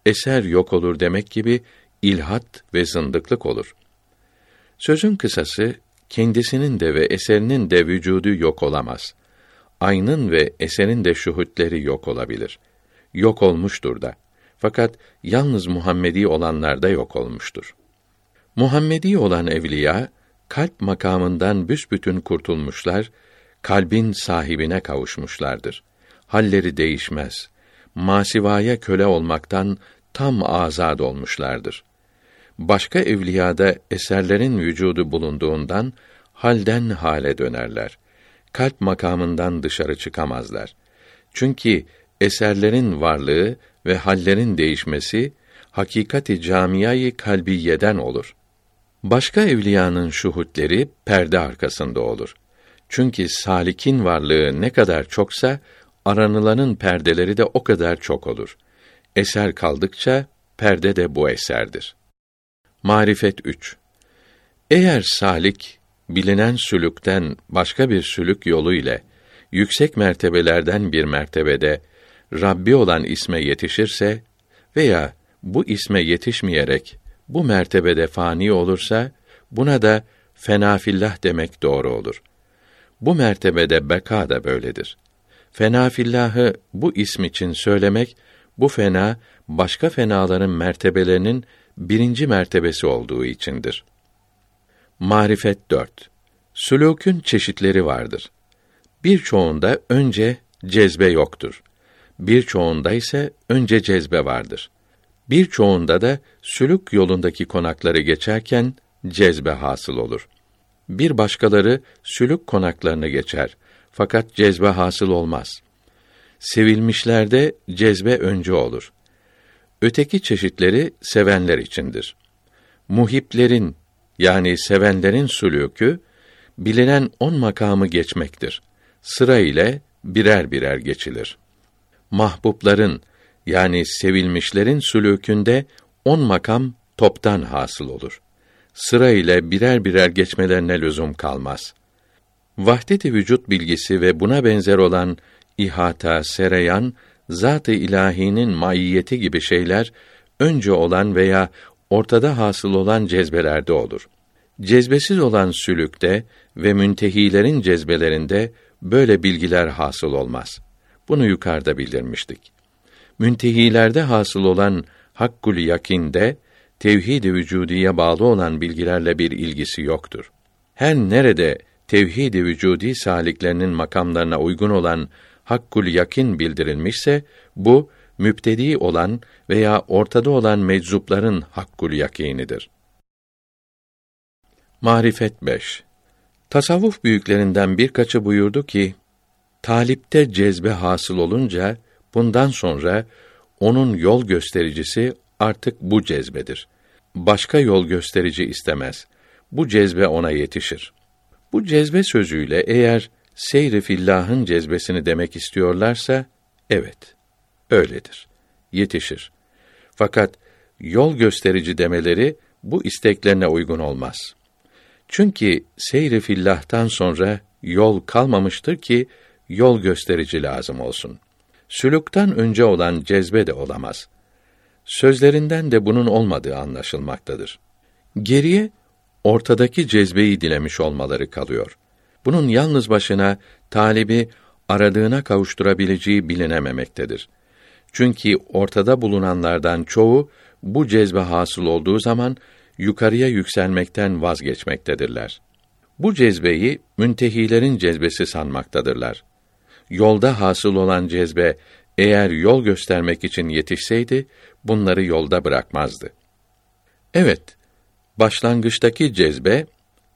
eser yok olur demek gibi ilhat ve zındıklık olur. Sözün kısası kendisinin de ve eserinin de vücudu yok olamaz. Aynın ve eserin de şuhutleri yok olabilir. Yok olmuştur da. Fakat yalnız Muhammedi olanlarda yok olmuştur. Muhammedi olan evliya kalp makamından büsbütün kurtulmuşlar, kalbin sahibine kavuşmuşlardır. Halleri değişmez. Masivaya köle olmaktan tam azad olmuşlardır. Başka evliyada eserlerin vücudu bulunduğundan halden hale dönerler. Kalp makamından dışarı çıkamazlar. Çünkü eserlerin varlığı ve hallerin değişmesi hakikati camiyayı kalbiyeden olur. Başka evliyanın şuhutleri perde arkasında olur. Çünkü salikin varlığı ne kadar çoksa aranılanın perdeleri de o kadar çok olur. Eser kaldıkça perde de bu eserdir. Marifet 3. Eğer salik bilinen sülükten başka bir sülük yolu ile yüksek mertebelerden bir mertebede Rabbi olan isme yetişirse veya bu isme yetişmeyerek bu mertebede fani olursa buna da fenafillah demek doğru olur. Bu mertebede beka da böyledir. Fenafillahı bu ism için söylemek bu fena başka fenaların mertebelerinin birinci mertebesi olduğu içindir. Marifet 4. Sülûkün çeşitleri vardır. Birçoğunda önce cezbe yoktur. Birçoğunda ise önce cezbe vardır. Birçoğunda da sülük yolundaki konakları geçerken cezbe hasıl olur. Bir başkaları sülük konaklarını geçer fakat cezbe hasıl olmaz. Sevilmişlerde cezbe önce olur. Öteki çeşitleri sevenler içindir. Muhiplerin yani sevenlerin sülûkü bilinen on makamı geçmektir. Sıra ile birer birer geçilir. Mahbubların yani sevilmişlerin sülûkünde on makam toptan hasıl olur. Sıra ile birer birer geçmelerine lüzum kalmaz. Vahdet-i vücut bilgisi ve buna benzer olan ihata, sereyan, zat-ı ilahinin maiyeti gibi şeyler önce olan veya ortada hasıl olan cezbelerde olur. Cezbesiz olan sülükte ve müntehilerin cezbelerinde böyle bilgiler hasıl olmaz. Bunu yukarıda bildirmiştik. Müntehilerde hasıl olan hakkul yakinde tevhid-i vücudiye bağlı olan bilgilerle bir ilgisi yoktur. Her nerede tevhid-i vücudi saliklerinin makamlarına uygun olan hakkul yakin bildirilmişse bu müptedi olan veya ortada olan meczupların hakkul yakinidir. Marifet 5 Tasavvuf büyüklerinden birkaçı buyurdu ki, talipte cezbe hasıl olunca, bundan sonra onun yol göstericisi artık bu cezbedir. Başka yol gösterici istemez. Bu cezbe ona yetişir. Bu cezbe sözüyle eğer seyri fillahın cezbesini demek istiyorlarsa, evet, öyledir. Yetişir. Fakat yol gösterici demeleri bu isteklerine uygun olmaz. Çünkü seyri fillah'tan sonra yol kalmamıştır ki yol gösterici lazım olsun. Sülükten önce olan cezbe de olamaz. Sözlerinden de bunun olmadığı anlaşılmaktadır. Geriye ortadaki cezbeyi dilemiş olmaları kalıyor. Bunun yalnız başına talibi aradığına kavuşturabileceği bilinememektedir. Çünkü ortada bulunanlardan çoğu bu cezbe hasıl olduğu zaman yukarıya yükselmekten vazgeçmektedirler. Bu cezbeyi müntehilerin cezbesi sanmaktadırlar. Yolda hasıl olan cezbe eğer yol göstermek için yetişseydi bunları yolda bırakmazdı. Evet, başlangıçtaki cezbe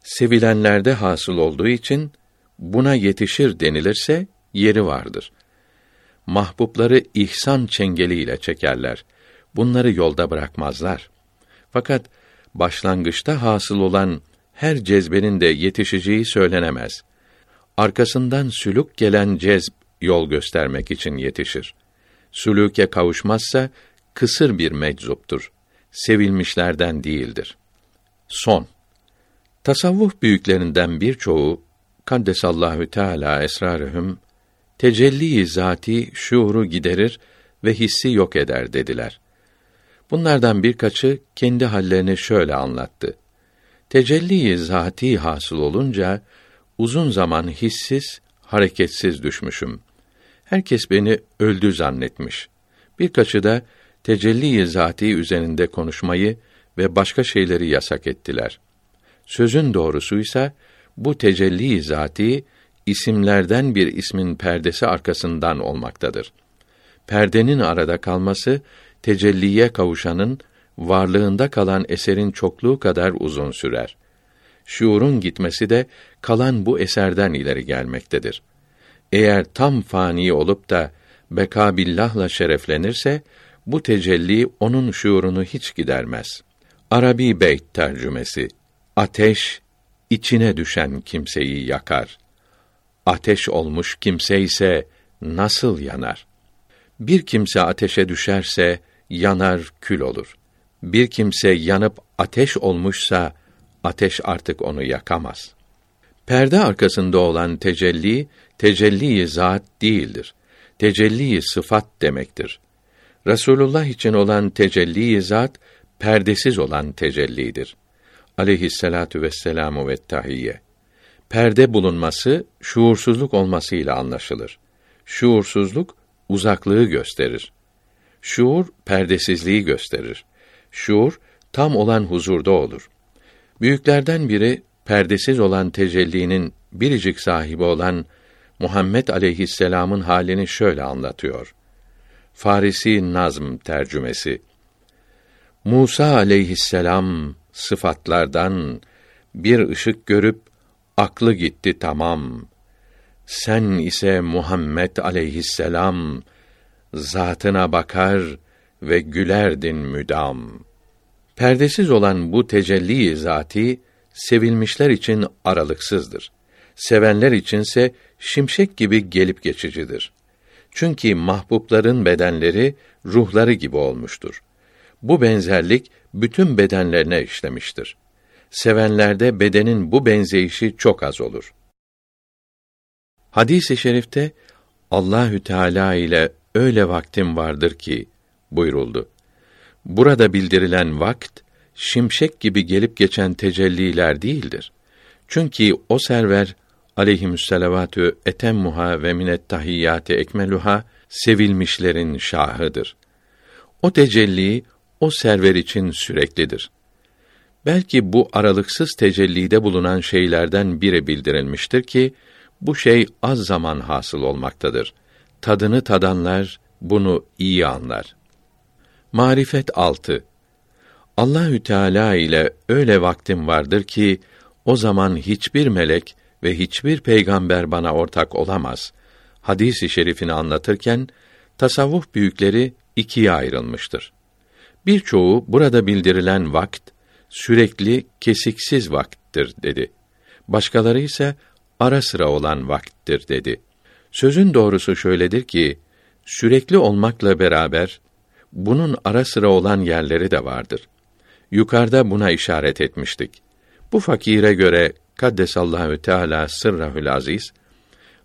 sevilenlerde hasıl olduğu için buna yetişir denilirse yeri vardır. Mahbupları ihsan çengeliyle çekerler. Bunları yolda bırakmazlar. Fakat başlangıçta hasıl olan her cezbenin de yetişeceği söylenemez. Arkasından sülük gelen cezb yol göstermek için yetişir. Sülüke kavuşmazsa kısır bir meczuptur. Sevilmişlerden değildir. Son Tasavvuf büyüklerinden birçoğu kaddesallahu teala esrarühüm tecelli zati şuuru giderir ve hissi yok eder dediler. Bunlardan birkaçı kendi hallerini şöyle anlattı. Tecelli zati hasıl olunca uzun zaman hissiz, hareketsiz düşmüşüm. Herkes beni öldü zannetmiş. Birkaçı da tecelli zati üzerinde konuşmayı ve başka şeyleri yasak ettiler. Sözün doğrusuysa bu tecelli zati isimlerden bir ismin perdesi arkasından olmaktadır. Perdenin arada kalması tecelliye kavuşanın varlığında kalan eserin çokluğu kadar uzun sürer. Şuurun gitmesi de kalan bu eserden ileri gelmektedir. Eğer tam fani olup da beka billahla şereflenirse bu tecelli onun şuurunu hiç gidermez. Arabi beyt tercümesi Ateş içine düşen kimseyi yakar. Ateş olmuş kimse ise nasıl yanar? Bir kimse ateşe düşerse yanar kül olur. Bir kimse yanıp ateş olmuşsa ateş artık onu yakamaz. Perde arkasında olan tecelli tecelli zat değildir. Tecelli sıfat demektir. Resulullah için olan tecelli zat perdesiz olan tecellidir aleyhisselatu vesselamu ve tahiyye. Perde bulunması şuursuzluk olmasıyla anlaşılır. Şuursuzluk uzaklığı gösterir. Şuur perdesizliği gösterir. Şuur tam olan huzurda olur. Büyüklerden biri perdesiz olan tecellinin biricik sahibi olan Muhammed aleyhisselam'ın halini şöyle anlatıyor. Farisi Nazm tercümesi. Musa aleyhisselam sıfatlardan bir ışık görüp aklı gitti tamam. Sen ise Muhammed aleyhisselam zatına bakar ve gülerdin müdam. Perdesiz olan bu tecelli zati sevilmişler için aralıksızdır. Sevenler içinse şimşek gibi gelip geçicidir. Çünkü mahbubların bedenleri ruhları gibi olmuştur. Bu benzerlik bütün bedenlerine işlemiştir. Sevenlerde bedenin bu benzeyişi çok az olur. Hadis-i şerifte Allahü Teala ile öyle vaktim vardır ki buyuruldu. Burada bildirilen vakt şimşek gibi gelip geçen tecelliler değildir. Çünkü o server aleyhimüsselavatü etemmuha ve minet tahiyyati ekmeluha sevilmişlerin şahıdır. O tecelli o server için süreklidir. Belki bu aralıksız tecellide bulunan şeylerden biri bildirilmiştir ki bu şey az zaman hasıl olmaktadır. Tadını tadanlar bunu iyi anlar. Marifet 6. Allahü Teala ile öyle vaktim vardır ki o zaman hiçbir melek ve hiçbir peygamber bana ortak olamaz. Hadisi şerifini anlatırken tasavvuf büyükleri ikiye ayrılmıştır. Birçoğu burada bildirilen vakt sürekli kesiksiz vakttir dedi. Başkaları ise ara sıra olan vakttir dedi. Sözün doğrusu şöyledir ki sürekli olmakla beraber bunun ara sıra olan yerleri de vardır. Yukarıda buna işaret etmiştik. Bu fakire göre Kaddesallahu Teala sırrahül aziz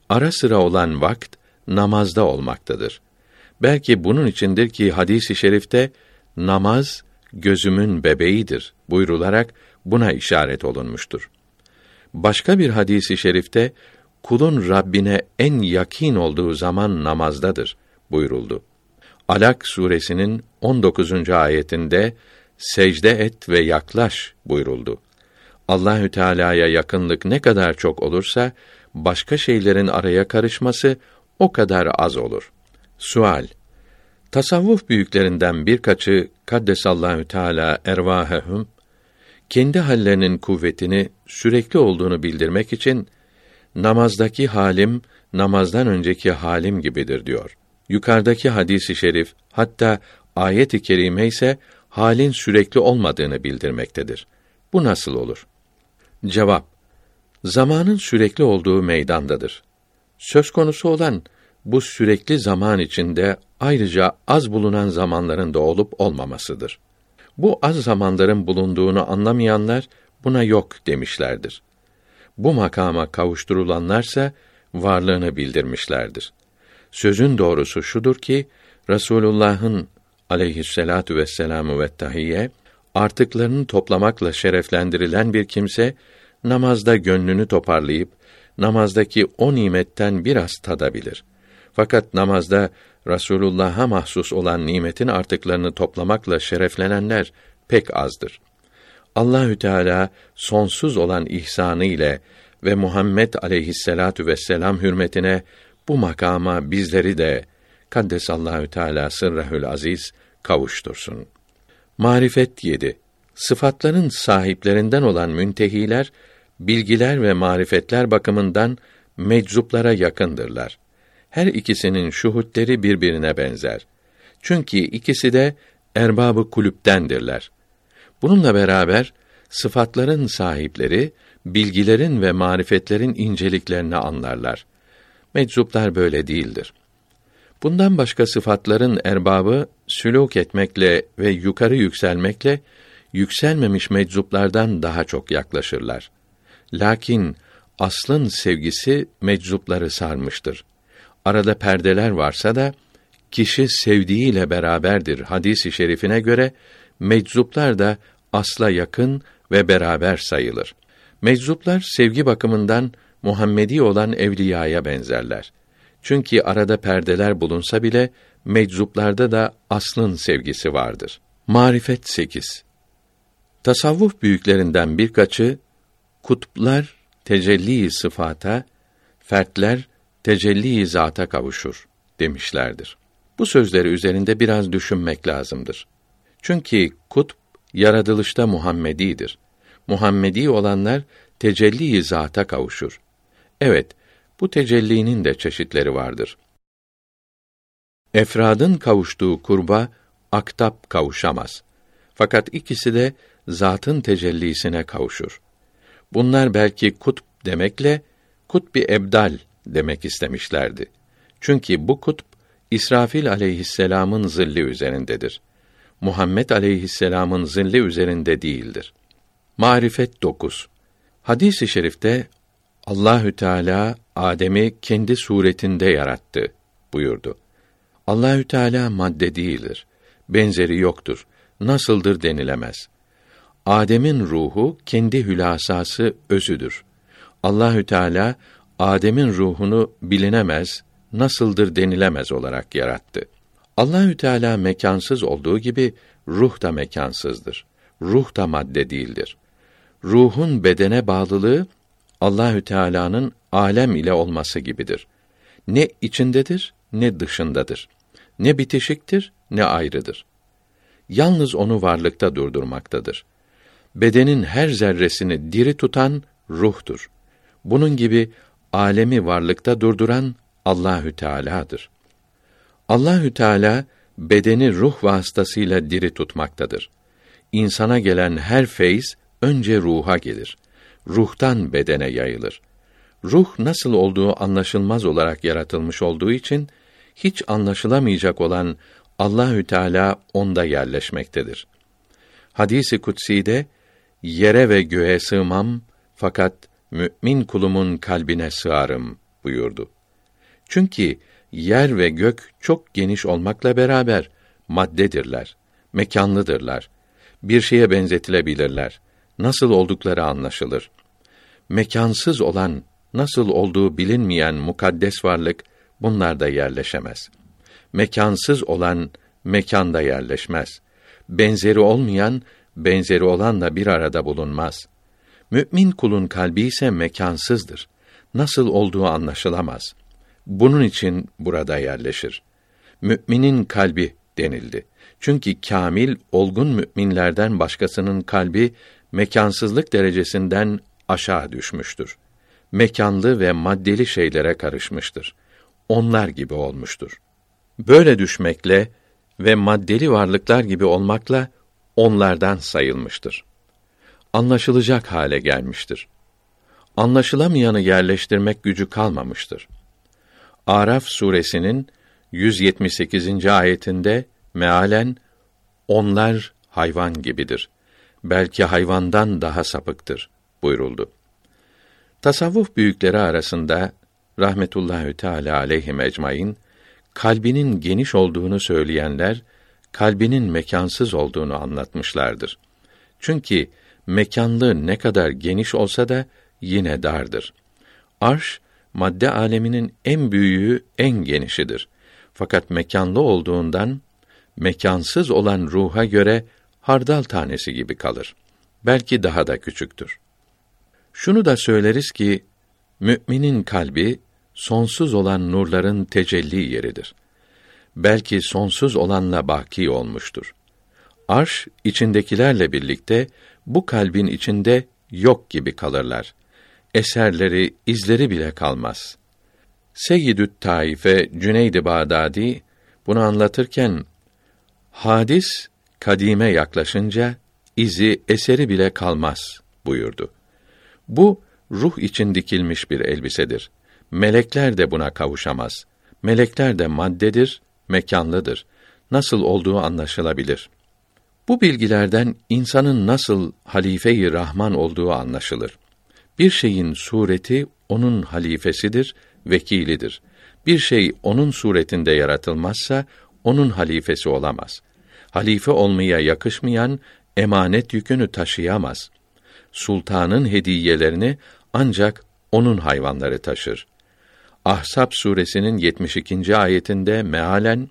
ara sıra olan vakt namazda olmaktadır. Belki bunun içindir ki hadisi şerifte namaz gözümün bebeğidir buyrularak buna işaret olunmuştur. Başka bir hadisi şerifte kulun Rabbine en yakin olduğu zaman namazdadır buyuruldu. Alak suresinin 19. ayetinde secde et ve yaklaş buyuruldu. Allahü Teala'ya yakınlık ne kadar çok olursa başka şeylerin araya karışması o kadar az olur. Sual Tasavvuf büyüklerinden birkaçı Kaddesallahu Teala ervahehum kendi hallerinin kuvvetini sürekli olduğunu bildirmek için namazdaki halim namazdan önceki halim gibidir diyor. Yukarıdaki hadisi şerif hatta ayet-i kerime ise halin sürekli olmadığını bildirmektedir. Bu nasıl olur? Cevap: Zamanın sürekli olduğu meydandadır. Söz konusu olan bu sürekli zaman içinde ayrıca az bulunan zamanların da olup olmamasıdır. Bu az zamanların bulunduğunu anlamayanlar buna yok demişlerdir. Bu makama kavuşturulanlarsa varlığını bildirmişlerdir. Sözün doğrusu şudur ki Resulullah'ın aleyhisselatu vesselamu ve tahiyye artıklarını toplamakla şereflendirilen bir kimse namazda gönlünü toparlayıp namazdaki o nimetten biraz tadabilir. Fakat namazda Rasulullah'a mahsus olan nimetin artıklarını toplamakla şereflenenler pek azdır. Allahü Teala sonsuz olan ihsanı ile ve Muhammed aleyhisselatu vesselam hürmetine bu makama bizleri de kaddesallahu teala sırrehül aziz kavuştursun. Marifet 7. Sıfatların sahiplerinden olan müntehiler bilgiler ve marifetler bakımından meczuplara yakındırlar. Her ikisinin şuhutleri birbirine benzer. Çünkü ikisi de erbabı kulüptendirler. Bununla beraber sıfatların sahipleri bilgilerin ve marifetlerin inceliklerini anlarlar. Meczuplar böyle değildir. Bundan başka sıfatların erbabı sülûk etmekle ve yukarı yükselmekle yükselmemiş meczuplardan daha çok yaklaşırlar. Lakin aslın sevgisi meczupları sarmıştır. Arada perdeler varsa da kişi sevdiğiyle beraberdir hadisi şerifine göre meczuplar da asla yakın ve beraber sayılır. Meczuplar sevgi bakımından Muhammedi olan evliyaya benzerler. Çünkü arada perdeler bulunsa bile meczuplarda da aslın sevgisi vardır. Marifet 8. Tasavvuf büyüklerinden birkaçı kutuplar tecelli sıfata, fertler tecelli zata kavuşur demişlerdir. Bu sözleri üzerinde biraz düşünmek lazımdır. Çünkü kutb yaratılışta Muhammedidir. Muhammedi olanlar tecelli zata kavuşur. Evet, bu tecellinin de çeşitleri vardır. Efradın kavuştuğu kurba aktap kavuşamaz. Fakat ikisi de zatın tecellisine kavuşur. Bunlar belki kutb demekle kutbi ebdal demek istemişlerdi. Çünkü bu kutb İsrafil aleyhisselamın zilli üzerindedir. Muhammed aleyhisselamın zilli üzerinde değildir. Marifet 9. Hadis-i şerifte Allahü Teala Adem'i kendi suretinde yarattı buyurdu. Allahü Teala madde değildir. Benzeri yoktur. Nasıldır denilemez. Adem'in ruhu kendi hülasası özüdür. Allahü Teala Adem'in ruhunu bilinemez, nasıldır denilemez olarak yarattı. Allahü Teala mekansız olduğu gibi ruh da mekansızdır. Ruh da madde değildir. Ruhun bedene bağlılığı Allahü Teala'nın alem ile olması gibidir. Ne içindedir ne dışındadır. Ne bitişiktir ne ayrıdır. Yalnız onu varlıkta durdurmaktadır. Bedenin her zerresini diri tutan ruhtur. Bunun gibi alemi varlıkta durduran Allahü Teala'dır. Allahü Teala bedeni ruh vasıtasıyla diri tutmaktadır. İnsana gelen her feyz önce ruha gelir. Ruhtan bedene yayılır. Ruh nasıl olduğu anlaşılmaz olarak yaratılmış olduğu için hiç anlaşılamayacak olan Allahü Teala onda yerleşmektedir. Hadisi kutsi'de yere ve göğe sığmam fakat mümin kulumun kalbine sığarım buyurdu. Çünkü yer ve gök çok geniş olmakla beraber maddedirler, mekanlıdırlar. Bir şeye benzetilebilirler. Nasıl oldukları anlaşılır. Mekansız olan, nasıl olduğu bilinmeyen mukaddes varlık bunlarda yerleşemez. Mekansız olan mekanda yerleşmez. Benzeri olmayan benzeri olanla bir arada bulunmaz. Mümin kulun kalbi ise mekansızdır. Nasıl olduğu anlaşılamaz. Bunun için burada yerleşir. Müminin kalbi denildi. Çünkü kamil, olgun müminlerden başkasının kalbi mekansızlık derecesinden aşağı düşmüştür. Mekanlı ve maddeli şeylere karışmıştır. Onlar gibi olmuştur. Böyle düşmekle ve maddeli varlıklar gibi olmakla onlardan sayılmıştır. Anlaşılacak hale gelmiştir. Anlaşılamayanı yerleştirmek gücü kalmamıştır. Araf suresinin 178. ayetinde mealen onlar hayvan gibidir. Belki hayvandan daha sapıktır buyuruldu. Tasavvuf büyükleri arasında rahmetullahü teala aleyhi ecmaîn kalbinin geniş olduğunu söyleyenler kalbinin mekansız olduğunu anlatmışlardır. Çünkü mekanlı ne kadar geniş olsa da yine dardır. Arş madde aleminin en büyüğü, en genişidir. Fakat mekanlı olduğundan mekansız olan ruha göre hardal tanesi gibi kalır. Belki daha da küçüktür. Şunu da söyleriz ki müminin kalbi sonsuz olan nurların tecelli yeridir. Belki sonsuz olanla baki olmuştur. Arş içindekilerle birlikte bu kalbin içinde yok gibi kalırlar eserleri, izleri bile kalmaz. Seyyidü't Taife Cüneyd-i Bağdadi bunu anlatırken hadis kadime yaklaşınca izi, eseri bile kalmaz buyurdu. Bu ruh için dikilmiş bir elbisedir. Melekler de buna kavuşamaz. Melekler de maddedir, mekanlıdır. Nasıl olduğu anlaşılabilir. Bu bilgilerden insanın nasıl halife-i Rahman olduğu anlaşılır. Bir şeyin sureti onun halifesidir, vekilidir. Bir şey onun suretinde yaratılmazsa onun halifesi olamaz. Halife olmaya yakışmayan emanet yükünü taşıyamaz. Sultanın hediyelerini ancak onun hayvanları taşır. Ahsap suresinin 72. ayetinde mealen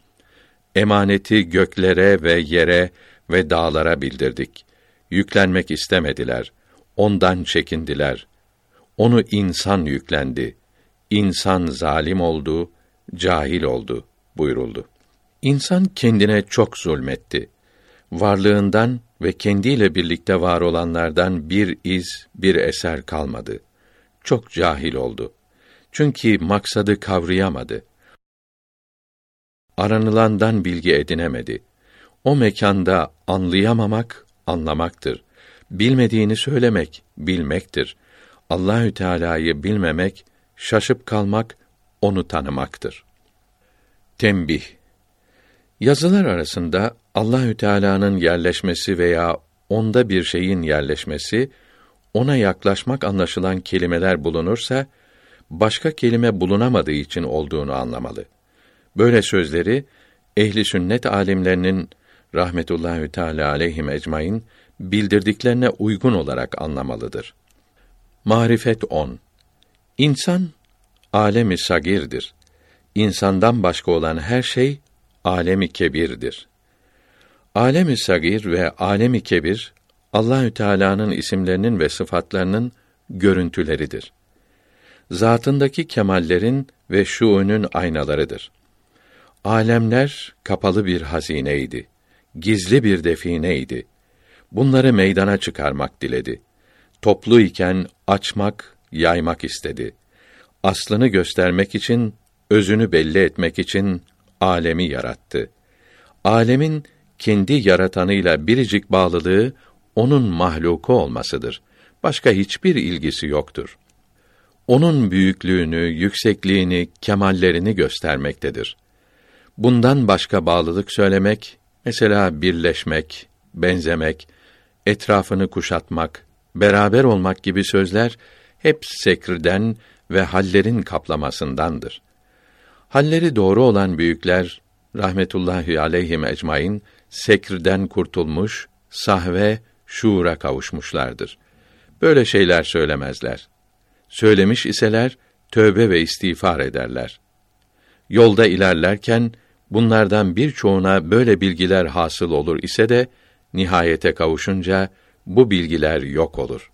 emaneti göklere ve yere ve dağlara bildirdik. Yüklenmek istemediler. Ondan çekindiler. Onu insan yüklendi. insan zalim oldu, cahil oldu buyuruldu. İnsan kendine çok zulmetti. Varlığından ve kendiyle birlikte var olanlardan bir iz, bir eser kalmadı. Çok cahil oldu. Çünkü maksadı kavrayamadı. Aranılandan bilgi edinemedi. O mekanda anlayamamak anlamaktır. Bilmediğini söylemek bilmektir. Allahü Teala'yı bilmemek, şaşıp kalmak, onu tanımaktır. Tembih Yazılar arasında Allahü Teala'nın yerleşmesi veya onda bir şeyin yerleşmesi, ona yaklaşmak anlaşılan kelimeler bulunursa, başka kelime bulunamadığı için olduğunu anlamalı. Böyle sözleri ehli sünnet alimlerinin rahmetullahi teala aleyhim ecmaîn bildirdiklerine uygun olarak anlamalıdır. Marifet 10. İnsan alemi sagirdir. İnsandan başka olan her şey alemi kebirdir. Alemi sagir ve alemi kebir Allahü Teala'nın isimlerinin ve sıfatlarının görüntüleridir. Zatındaki kemallerin ve şuunun aynalarıdır. Alemler kapalı bir hazineydi. Gizli bir defineydi. Bunları meydana çıkarmak diledi. Toplu iken açmak, yaymak istedi. Aslını göstermek için, özünü belli etmek için alemi yarattı. Alemin kendi yaratanıyla biricik bağlılığı onun mahluku olmasıdır. Başka hiçbir ilgisi yoktur. Onun büyüklüğünü, yüksekliğini, kemallerini göstermektedir. Bundan başka bağlılık söylemek, mesela birleşmek, benzemek, etrafını kuşatmak, beraber olmak gibi sözler hep sekrden ve hallerin kaplamasındandır. Halleri doğru olan büyükler rahmetullahi aleyhim ecmaîn sekrden kurtulmuş, sahve, şuura kavuşmuşlardır. Böyle şeyler söylemezler. Söylemiş iseler tövbe ve istiğfar ederler. Yolda ilerlerken bunlardan birçoğuna böyle bilgiler hasıl olur ise de nihayete kavuşunca bu bilgiler yok olur.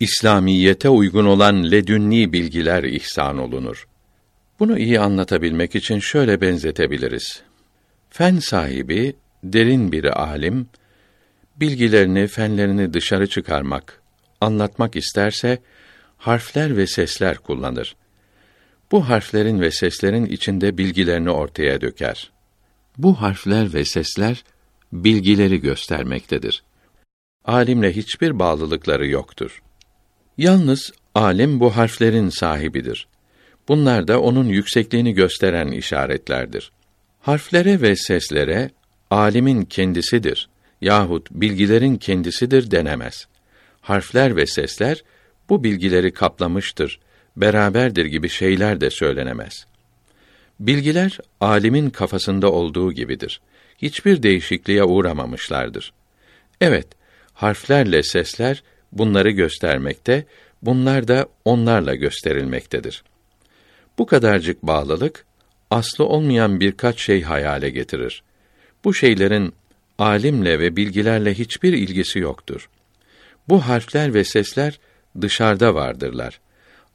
İslamiyete uygun olan ledünni bilgiler ihsan olunur. Bunu iyi anlatabilmek için şöyle benzetebiliriz. Fen sahibi, derin bir alim, bilgilerini, fenlerini dışarı çıkarmak, anlatmak isterse, harfler ve sesler kullanır. Bu harflerin ve seslerin içinde bilgilerini ortaya döker. Bu harfler ve sesler, bilgileri göstermektedir. Alimle hiçbir bağlılıkları yoktur. Yalnız alim bu harflerin sahibidir. Bunlar da onun yüksekliğini gösteren işaretlerdir. Harflere ve seslere alimin kendisidir yahut bilgilerin kendisidir denemez. Harfler ve sesler bu bilgileri kaplamıştır, beraberdir gibi şeyler de söylenemez. Bilgiler alimin kafasında olduğu gibidir. Hiçbir değişikliğe uğramamışlardır. Evet, harflerle sesler bunları göstermekte, bunlar da onlarla gösterilmektedir. Bu kadarcık bağlılık aslı olmayan birkaç şey hayale getirir. Bu şeylerin alimle ve bilgilerle hiçbir ilgisi yoktur. Bu harfler ve sesler dışarıda vardırlar.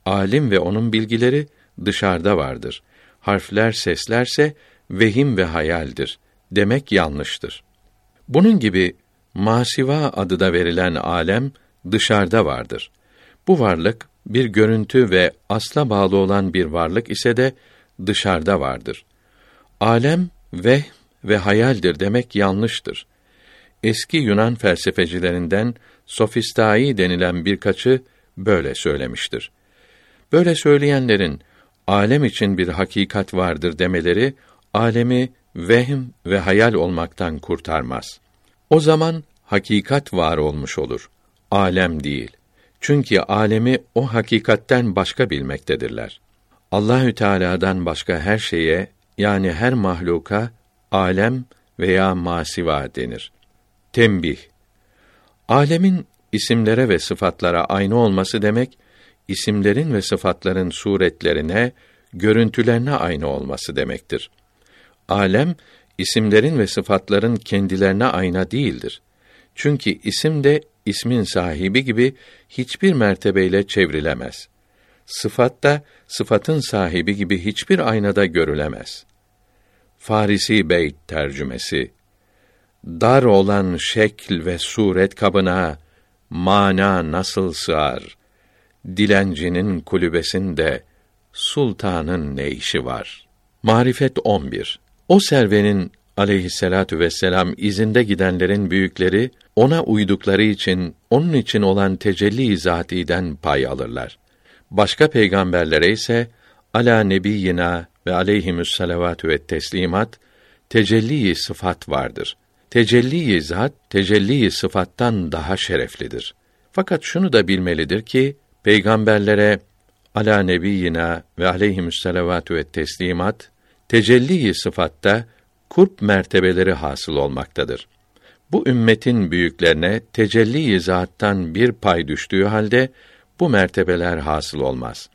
Alim ve onun bilgileri dışarıda vardır. Harfler, seslerse vehim ve hayaldir. Demek yanlıştır. Bunun gibi masiva adı da verilen alem dışarıda vardır. Bu varlık bir görüntü ve asla bağlı olan bir varlık ise de dışarıda vardır. Alem ve ve hayaldir demek yanlıştır. Eski Yunan felsefecilerinden sofistai denilen birkaçı böyle söylemiştir. Böyle söyleyenlerin alem için bir hakikat vardır demeleri alemi vehm ve hayal olmaktan kurtarmaz. O zaman hakikat var olmuş olur. Alem değil. Çünkü alemi o hakikatten başka bilmektedirler. Allahü Teala'dan başka her şeye yani her mahluka alem veya masiva denir. Tembih Alemin isimlere ve sıfatlara aynı olması demek, isimlerin ve sıfatların suretlerine, görüntülerine aynı olması demektir. Alem, isimlerin ve sıfatların kendilerine ayna değildir. Çünkü isim de ismin sahibi gibi hiçbir mertebeyle çevrilemez. Sıfat da sıfatın sahibi gibi hiçbir aynada görülemez. Farisi Beyt tercümesi Dar olan şekl ve suret kabına mana nasıl sığar? Dilencinin kulübesinde sultanın ne işi var? Marifet 11. O servenin aleyhisselatu vesselam izinde gidenlerin büyükleri ona uydukları için onun için olan tecelli zatiden pay alırlar. Başka peygamberlere ise ala nebiyyina ve aleyhimüs salavatü ve teslimat tecelli sıfat vardır. Tecelli zat tecelli sıfattan daha şereflidir. Fakat şunu da bilmelidir ki peygamberlere ala nebiyyina ve aleyhimüs salavatü ve teslimat tecelli sıfatta kurp mertebeleri hasıl olmaktadır. Bu ümmetin büyüklerine tecelli zattan bir pay düştüğü halde bu mertebeler hasıl olmaz.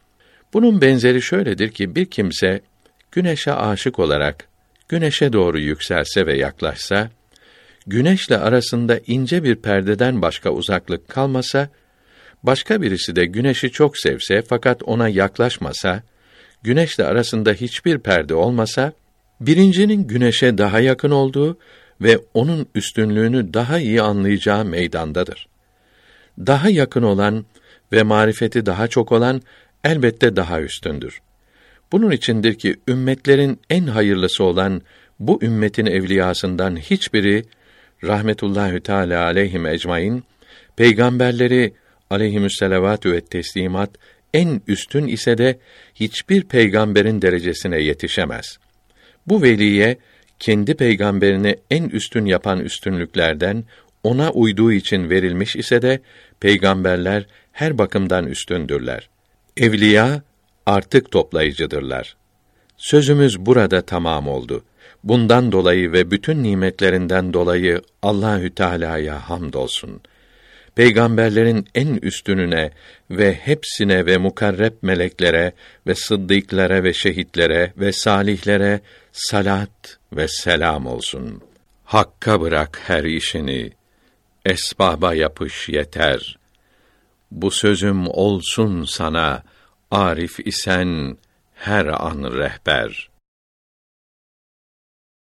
Bunun benzeri şöyledir ki bir kimse güneşe aşık olarak güneşe doğru yükselse ve yaklaşsa, güneşle arasında ince bir perdeden başka uzaklık kalmasa, başka birisi de güneşi çok sevse fakat ona yaklaşmasa, güneşle arasında hiçbir perde olmasa, birincinin güneşe daha yakın olduğu ve onun üstünlüğünü daha iyi anlayacağı meydandadır. Daha yakın olan ve marifeti daha çok olan elbette daha üstündür. Bunun içindir ki ümmetlerin en hayırlısı olan bu ümmetin evliyasından hiçbiri rahmetullahi teala aleyhim ecmaîn peygamberleri aleyhimüsselavatü ve teslimat en üstün ise de hiçbir peygamberin derecesine yetişemez. Bu veliye kendi peygamberini en üstün yapan üstünlüklerden ona uyduğu için verilmiş ise de peygamberler her bakımdan üstündürler. Evliya artık toplayıcıdırlar. Sözümüz burada tamam oldu. Bundan dolayı ve bütün nimetlerinden dolayı Allahü Teala'ya hamdolsun. Peygamberlerin en üstününe ve hepsine ve mukarreb meleklere ve sıddıklara ve şehitlere ve salihlere salat ve selam olsun. Hakka bırak her işini, esbaba yapış yeter. Bu sözüm olsun sana, arif isen her an rehber.''